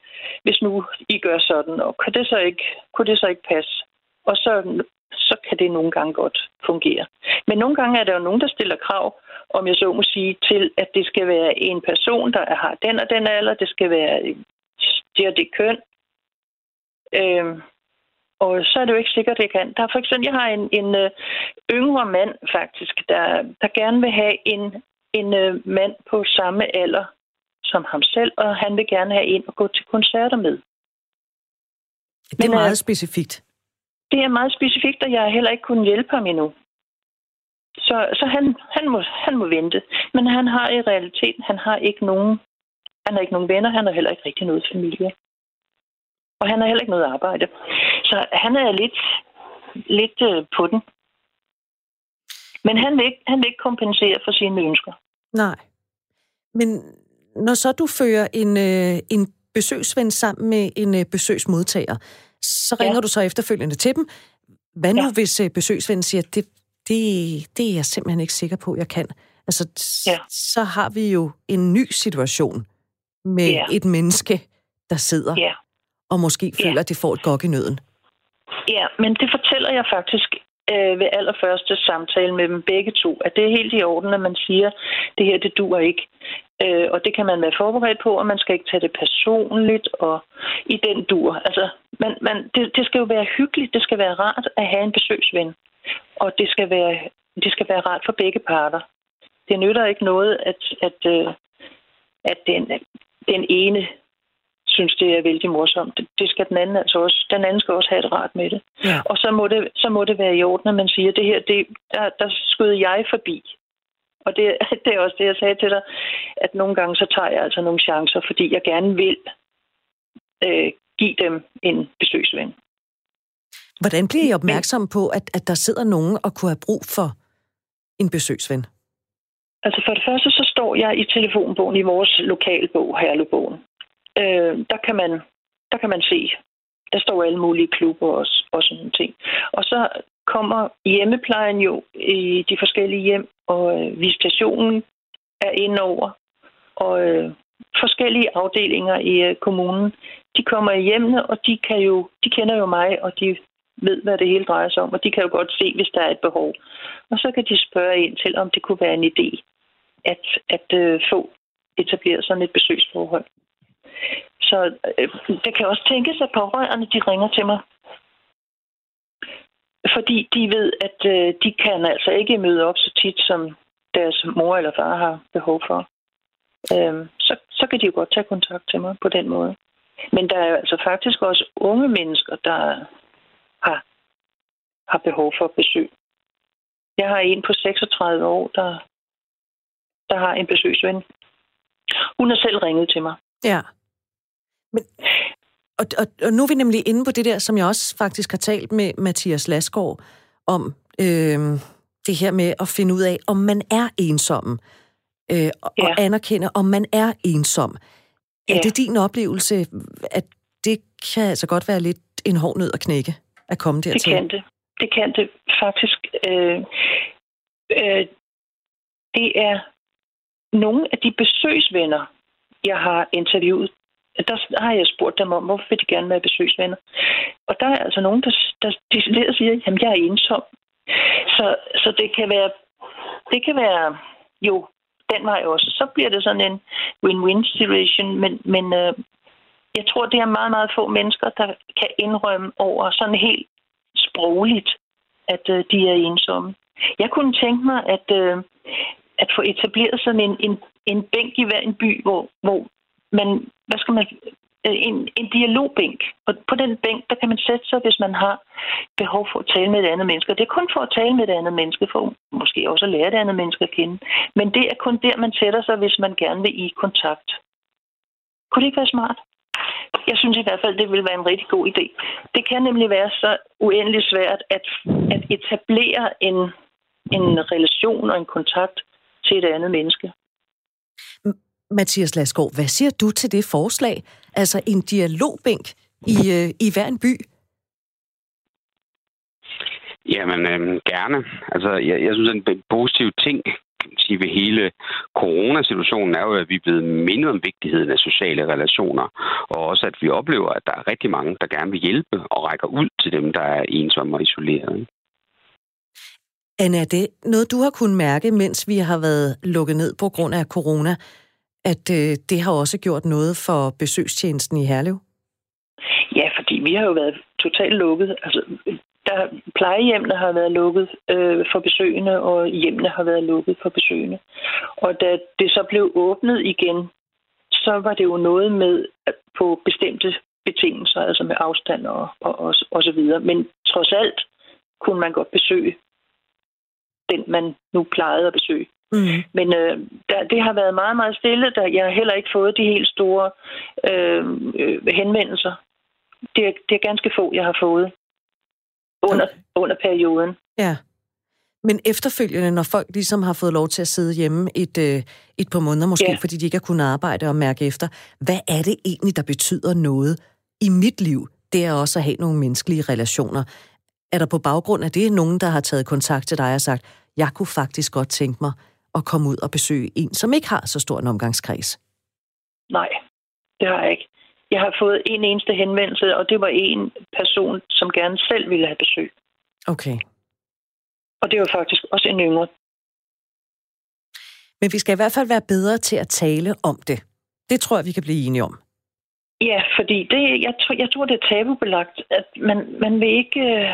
hvis nu I gør sådan, og kan det så ikke, kunne det så ikke passe? Og så, så kan det nogle gange godt fungere. Men nogle gange er der jo nogen, der stiller krav, om jeg så må sige, til, at det skal være en person, der har den og den alder, det skal være det og det køn. Øhm, og så er det jo ikke sikkert, at det kan. Der er for eksempel, jeg har en, en uh, yngre mand faktisk, der, der gerne vil have en, en uh, mand på samme alder som ham selv, og han vil gerne have en og gå til koncerter med. Det er Men, meget øh, specifikt. Det er meget specifikt, og jeg har heller ikke kunnet hjælpe ham endnu. Så, så han, han, må, han må vente. Men han har i realiteten, han har ikke nogen Han har ikke nogen venner, han har heller ikke rigtig noget familie. Og han har heller ikke noget arbejde. Så han er lidt, lidt øh, på den. Men han vil, ikke, han vil ikke kompensere for sine ønsker. Nej. Men når så du fører en, øh, en besøgsven sammen med en øh, besøgsmodtager, så ringer ja. du så efterfølgende til dem. Hvad nu, ja. hvis øh, besøgsvennen siger, det, det, det er jeg simpelthen ikke sikker på, jeg kan? Altså, ja. så har vi jo en ny situation med ja. et menneske, der sidder ja. og måske føler, ja. at det får et gok i nøden. Ja, men det fortæller jeg faktisk øh, ved allerførste samtale med dem begge to, at det er helt i orden, at man siger, det her, det duer ikke. Øh, og det kan man være forberedt på, og man skal ikke tage det personligt og i den dur. Altså, man, man, det, det skal jo være hyggeligt, det skal være rart at have en besøgsven. Og det skal være, det skal være rart for begge parter. Det nytter ikke noget, at, at, øh, at den, den ene synes, det er vældig morsomt. Det skal den anden altså også. Den anden skal også have det rart med det. Ja. Og så må det, så må det være i orden, at man siger, det her, det, der, der skød jeg forbi. Og det, det er også det, jeg sagde til dig, at nogle gange så tager jeg altså nogle chancer, fordi jeg gerne vil øh, give dem en besøgsven. Hvordan bliver I opmærksom på, at, at der sidder nogen og kunne have brug for en besøgsven? Altså for det første, så står jeg i telefonbogen i vores lokalbog, Herlebogen øh, der, kan man, der kan man se, der står alle mulige klubber og, og sådan nogle ting. Og så kommer hjemmeplejen jo i de forskellige hjem, og øh, visitationen er indover, og øh, forskellige afdelinger i øh, kommunen, de kommer i hjemmene, og de, kan jo, de kender jo mig, og de ved, hvad det hele drejer sig om, og de kan jo godt se, hvis der er et behov. Og så kan de spørge ind til, om det kunne være en idé at, at øh, få etableret sådan et besøgsforhold. Så øh, det kan også tænkes, at pårørende de ringer til mig. Fordi de ved, at øh, de kan altså ikke møde op så tit, som deres mor eller far har behov for. Øh, så, så kan de jo godt tage kontakt til mig på den måde. Men der er jo altså faktisk også unge mennesker, der har, har behov for besøg. Jeg har en på 36 år, der, der har en besøgsven. Hun har selv ringet til mig. Ja. Men, og, og, og nu er vi nemlig inde på det der, som jeg også faktisk har talt med Mathias Lasgaard om, øh, det her med at finde ud af, om man er ensom, øh, og, ja. og anerkende, om man er ensom. Ja. Er det din oplevelse, at det kan altså godt være lidt en hård nød at knække, at komme dertil? Det kan det. Det kan det faktisk. Øh, øh, det er nogle af de besøgsvenner, jeg har interviewet, der har jeg spurgt dem om, hvorfor vil de gerne være besøgsvenner. Og der er altså nogen, der, der decideret siger, at jeg er ensom. Så, så det kan være, det kan være jo den vej også. Så bliver det sådan en win-win situation, men, men øh, jeg tror, det er meget, meget få mennesker, der kan indrømme over sådan helt sprogligt, at øh, de er ensomme. Jeg kunne tænke mig, at, øh, at få etableret sådan en, en, en bænk i hver en by, hvor, hvor men hvad skal man, øh, en, en dialogbænk. Og på den bænk, der kan man sætte sig, hvis man har behov for at tale med et andet menneske. Det er kun for at tale med et andet menneske, for måske også at lære et andet menneske at kende. Men det er kun der, man sætter sig, hvis man gerne vil i kontakt. Kunne det ikke være smart? Jeg synes i hvert fald, det vil være en rigtig god idé. Det kan nemlig være så uendeligt svært at, at etablere en, en relation og en kontakt til et andet menneske. Mm. Mathias Lasgaard, hvad siger du til det forslag? Altså en dialogbænk i, øh, i hver en by? Jamen, øh, gerne. Altså, jeg, jeg synes, en positiv ting sige, ved hele coronasituationen er jo, at vi er blevet mindet om vigtigheden af sociale relationer, og også at vi oplever, at der er rigtig mange, der gerne vil hjælpe og rækker ud til dem, der er ensomme og isolerede. Anna, er det noget, du har kunnet mærke, mens vi har været lukket ned på grund af corona? At øh, det har også gjort noget for besøgstjenesten i Herlev? Ja, fordi vi har jo været totalt lukket. Altså, der, plejehjemmene har været lukket øh, for besøgende, og hjemmene har været lukket for besøgende. Og da det så blev åbnet igen, så var det jo noget med på bestemte betingelser, altså med afstand og, og, og, og så videre. Men trods alt kunne man godt besøge den, man nu plejede at besøge Mm. Men øh, der, det har været meget, meget stille. Der, jeg har heller ikke fået de helt store øh, øh, henvendelser. Det er, det er ganske få, jeg har fået under, okay. under perioden. Ja. Men efterfølgende, når folk ligesom har fået lov til at sidde hjemme et, øh, et par måneder, måske ja. fordi de ikke har kunnet arbejde og mærke efter, hvad er det egentlig, der betyder noget i mit liv? Det er også at have nogle menneskelige relationer. Er der på baggrund af det nogen, der har taget kontakt til dig og sagt, jeg kunne faktisk godt tænke mig at komme ud og besøge en, som ikke har så stor en omgangskreds? Nej, det har jeg ikke. Jeg har fået en eneste henvendelse, og det var en person, som gerne selv ville have besøg. Okay. Og det var faktisk også en yngre. Men vi skal i hvert fald være bedre til at tale om det. Det tror jeg, vi kan blive enige om. Ja, fordi det, jeg, tror, jeg tror, det er tabubelagt, at man, man, vil ikke, øh,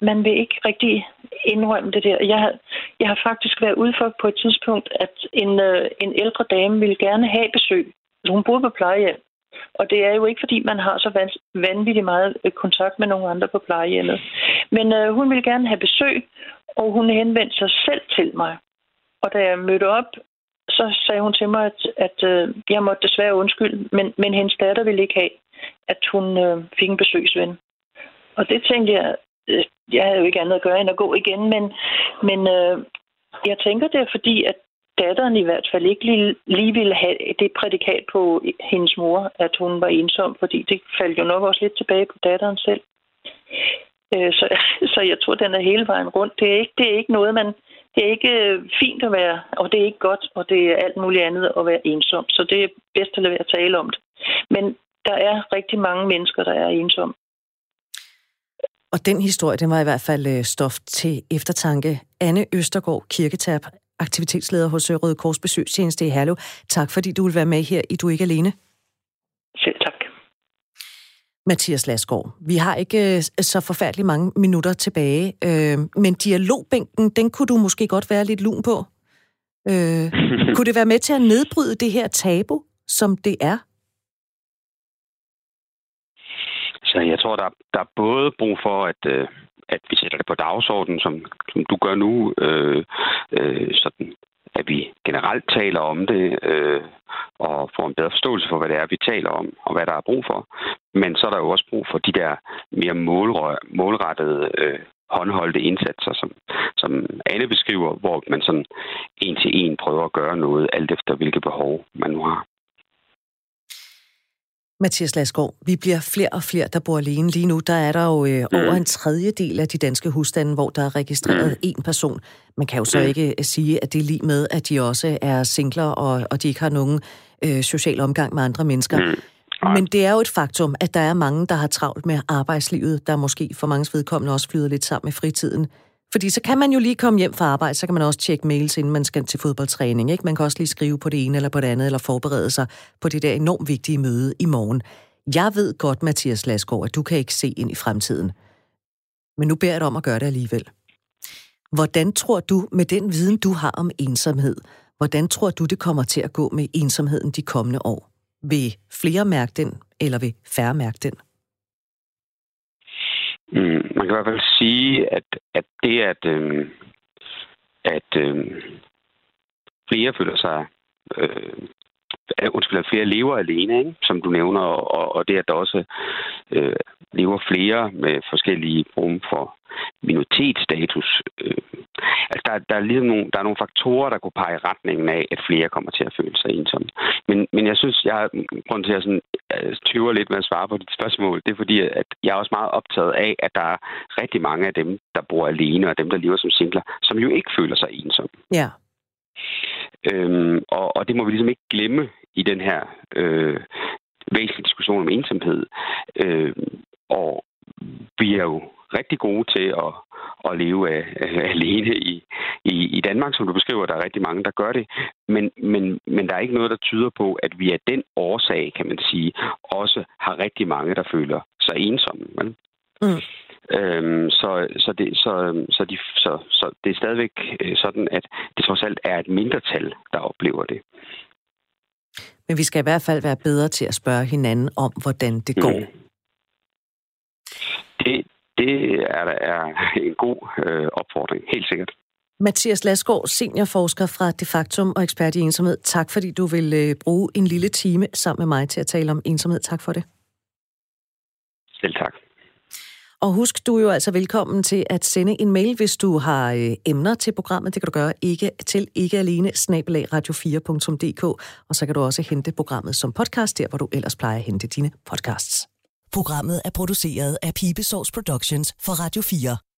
man vil ikke rigtig indrømme det der. Jeg, har, jeg har faktisk været ude for på et tidspunkt, at en, øh, en ældre dame ville gerne have besøg. Hun boede på plejehjem. Og det er jo ikke, fordi man har så vanvittigt meget øh, kontakt med nogle andre på plejehjemmet. Men øh, hun ville gerne have besøg, og hun henvendte sig selv til mig. Og da jeg mødte op, så sagde hun til mig, at, at øh, jeg måtte desværre undskylde, men, men hendes datter ville ikke have, at hun øh, fik en besøgsven. Og det tænkte jeg, øh, jeg havde jo ikke andet at gøre end at gå igen, men, men øh, jeg tænker det er fordi, at datteren i hvert fald ikke lige, lige ville have det prædikat på hendes mor, at hun var ensom, fordi det faldt jo nok også lidt tilbage på datteren selv. Øh, så, så jeg tror, den er hele vejen rundt. Det er ikke, det er ikke noget, man... Det er ikke øh, fint at være, og det er ikke godt, og det er alt muligt andet at være ensom. Så det er bedst at lade være at tale om det. Men der er rigtig mange mennesker, der er ensomme. Og den historie, den var i hvert fald øh, stof til eftertanke. Anne Østergaard Kirketab, aktivitetsleder hos Røde Kors Besøgstjeneste i Herlev. Tak fordi du vil være med her i Du er ikke alene. Selv tak. Mathias Lasgaard, vi har ikke øh, så forfærdeligt mange minutter tilbage, øh, men dialogbænken, den kunne du måske godt være lidt lun på. Øh, kunne det være med til at nedbryde det her tabu, som det er? Så jeg tror, der, der er både brug for, at, øh, at vi sætter det på dagsordenen, som, som du gør nu, øh, øh, sådan at vi generelt taler om det øh, og får en bedre forståelse for, hvad det er, vi taler om, og hvad der er brug for. Men så er der jo også brug for de der mere målrettede, øh, håndholdte indsatser, som, som Anne beskriver, hvor man sådan en til en prøver at gøre noget, alt efter hvilke behov man nu har. Mathias Lasgaard, vi bliver flere og flere, der bor alene. Lige nu der er der jo øh, over en tredjedel af de danske husstande, hvor der er registreret mm. én person. Man kan jo så ikke øh, sige, at det er lige med, at de også er singler, og, og de ikke har nogen øh, social omgang med andre mennesker. Mm. Men det er jo et faktum, at der er mange, der har travlt med arbejdslivet, der måske for mange vedkommende også flyder lidt sammen med fritiden. Fordi så kan man jo lige komme hjem fra arbejde, så kan man også tjekke mails, inden man skal til fodboldtræning. Ikke? Man kan også lige skrive på det ene eller på det andet, eller forberede sig på det der enormt vigtige møde i morgen. Jeg ved godt, Mathias Lasgaard, at du kan ikke se ind i fremtiden. Men nu beder jeg dig om at gøre det alligevel. Hvordan tror du, med den viden, du har om ensomhed, hvordan tror du, det kommer til at gå med ensomheden de kommende år? Vil flere mærke den, eller vil færre mærke den? Mm, man kan i hvert fald sige, at, at det, at, øh, at øh, flere føler sig øh, undskyld, at flere lever alene, ikke? som du nævner, og, og det, at der også øh, lever flere med forskellige former for minoritetsstatus. Øh, altså, der, der, er ligesom nogle, der er nogle faktorer, der kunne pege i retningen af, at flere kommer til at føle sig ensomme. Men, men jeg synes, jeg har grund til at sådan, øh, tøver lidt med at svare på dit spørgsmål. Det er fordi, at jeg er også meget optaget af, at der er rigtig mange af dem, der bor alene, og dem, der lever som singler, som jo ikke føler sig ensomme. Ja. Øhm, og, og det må vi ligesom ikke glemme i den her øh, væsentlige diskussion om ensomhed. Øh, og vi er jo rigtig gode til at, at leve af, af, alene i, i, i Danmark, som du beskriver. Der er rigtig mange, der gør det. Men, men, men der er ikke noget, der tyder på, at vi af den årsag, kan man sige, også har rigtig mange, der føler sig ensomme. Vel? Mm. Øhm, så, så, det, så, så, de, så, så det er stadigvæk øh, sådan, at det trods alt er et mindretal, der oplever det. Men vi skal i hvert fald være bedre til at spørge hinanden om, hvordan det går. Mm. Det, det er, er en god øh, opfordring, helt sikkert. Mathias Lasgaard, seniorforsker fra Defaktum og ekspert i ensomhed. Tak fordi du vil øh, bruge en lille time sammen med mig til at tale om ensomhed. Tak for det. Selv tak. Og husk, du er jo altså velkommen til at sende en mail, hvis du har øh, emner til programmet. Det kan du gøre ikke, til ikke alene radio4.dk, og så kan du også hente programmet som podcast, der hvor du ellers plejer at hente dine podcasts. Programmet er produceret af Pibesource Productions for Radio 4.